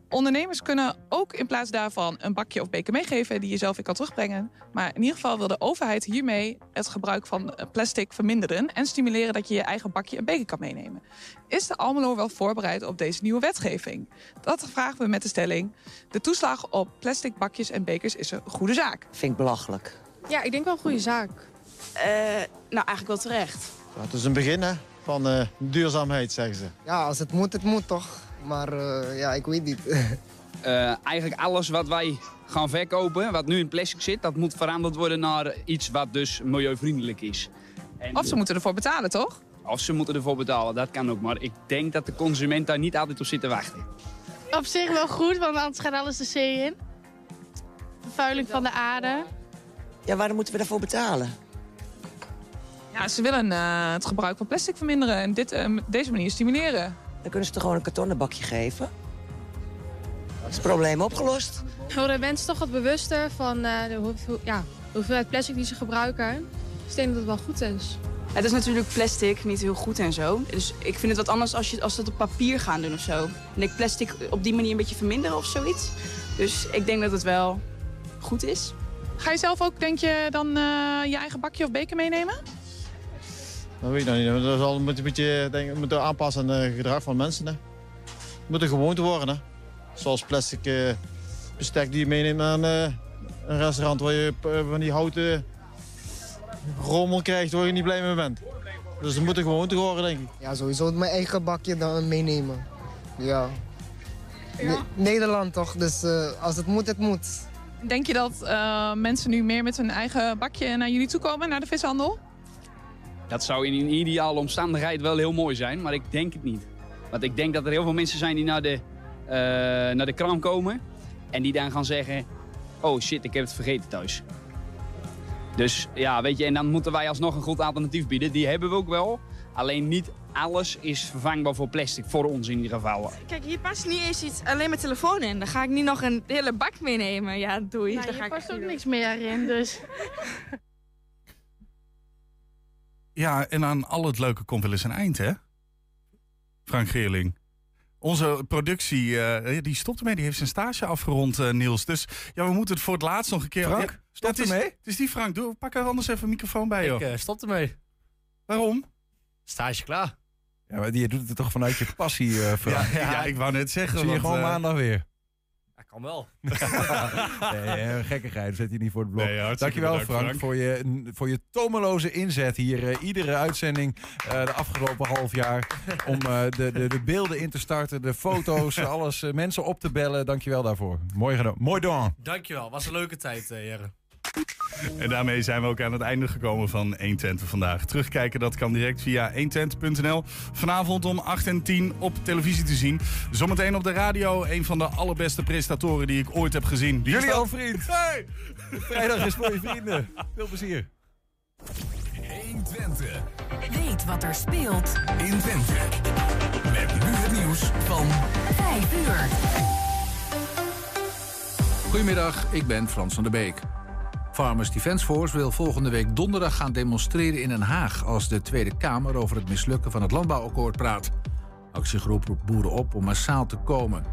Ondernemers kunnen ook in plaats daarvan een bakje of beker meegeven die je zelf weer kan terugbrengen. Maar in ieder geval wil de overheid hiermee het gebruik van eh, plastic verminderen en stimuleren dat je je eigen bakje en beker kan meenemen. Is de Almelo wel voorbereid op deze nieuwe wetgeving? Dat vragen we met de stelling. De toeslag op plastic bakjes en bekers is een goede zaak. Vind ik belachelijk. Ja, ik denk wel een goede zaak. nou, eigenlijk wel terecht. Het is een begin hè, van eh, duurzaamheid, zeggen ze. Ja, als het moet, het moet toch. Maar eh, ja, ik weet niet. (laughs) Eh, eigenlijk alles wat wij gaan verkopen, wat nu in plastic zit, dat moet veranderd worden naar iets wat dus milieuvriendelijk is. En, Of ze moeten ervoor betalen, toch? of ze moeten ervoor betalen, dat kan ook. Maar ik denk dat de consument daar niet altijd op zit te wachten. Op zich wel goed, want anders gaat alles de zee in. Vervuiling van de aarde. Ja, waarom moeten we daarvoor betalen? Ja, ze willen eh, het gebruik van plastic verminderen en dit, deze manier stimuleren. Dan kunnen ze toch gewoon een kartonnen bakje geven? Dat is het probleem opgelost. Worden mensen toch wat bewuster van eh, de, hoeveel- ja, de hoeveelheid plastic die ze gebruiken. Dus ik denk dat het wel goed is. Het is natuurlijk plastic, niet heel goed en zo. Dus ik vind het wat anders als, je, als ze het op papier gaan doen of zo. En ik plastic op die manier een beetje verminderen of zoiets. Dus ik denk dat het wel goed is. Ga je zelf ook, denk je, dan eh, je eigen bakje of beker meenemen? Dat weet ik nog niet. Dat zal moet een beetje denk, moeten aanpassen aan het gedrag van mensen. Hè. Het moet een gewoonte worden. Hè. Zoals plastic eh, bestek die je meeneemt naar een, eh, een restaurant waar je eh, van die houten rommel krijgt waar je niet blij mee bent. Dus het moet een gewoonte worden, denk ik. Ja, sowieso mijn eigen bakje dan meenemen. Ja. Ne- Nederland toch, dus eh, als het moet, het moet. Denk je dat eh, mensen nu meer met hun eigen bakje naar jullie toe komen, naar de vishandel? Dat zou in een ideale omstandigheid wel heel mooi zijn, maar ik denk het niet. Want ik denk dat er heel veel mensen zijn die naar de, eh, naar de kraam komen en die dan gaan zeggen... Oh shit, ik heb het vergeten thuis. Dus ja, weet je, en dan moeten wij alsnog een goed alternatief bieden. Die hebben we ook wel. Alleen niet alles is vervangbaar voor plastic, voor ons in ieder geval. Kijk, hier past niet eens iets alleen met telefoon in. Dan ga ik niet nog een hele bak meenemen. Ja, doei. Nou, Dan hier ga ik past ook niks meer in, dus... (laughs) Ja, en aan al het leuke komt wel eens een eind, hè? Frank Geerling. Onze productie, eh, die stopt ermee. Die heeft zijn stage afgerond, eh, Niels. Dus ja, we moeten het voor het laatst nog een keer... Frank, Ja, stop is, ermee? Het is die Frank. Doe, pak er anders even een microfoon bij, joh. Ik uh, stop ermee. Waarom? Stage klaar. Ja, maar die doet het toch vanuit je passie, eh Frank? Ja, ja, ik wou net zeggen. Zie je want, gewoon eh, maandag weer. Kan wel. (laughs) nee, gekkigheid. Zet je niet voor het blok. Nee, Dankjewel bedankt, Frank, Frank. Voor, je, voor je tomeloze inzet hier. eh, iedere uitzending eh, de afgelopen half jaar. Om eh, de, de, de beelden in te starten, de foto's, (laughs) alles. mensen op te bellen. Dankjewel daarvoor. Mooi gedaan. Mooi dan. Dankjewel. Was een leuke tijd, uh, Jere. En daarmee zijn we ook aan het einde gekomen van 120 vandaag. Terugkijken dat kan direct via 120.nl. Vanavond om 8 en 10 op televisie te zien. Zometeen op de radio een van de allerbeste presentatoren die ik ooit heb gezien. Die Jullie al vriend. Hey! Vrijdag is voor je vrienden. Veel plezier. 120. Weet wat er speelt In Twente. Met nu het nieuws van 5 uur. Goedemiddag, ik ben Frans van der Beek. Farmers Defence Force wil volgende week donderdag gaan demonstreren in Den Haag... als de Tweede Kamer over het mislukken van het landbouwakkoord praat. Actiegroep roept boeren op om massaal te komen.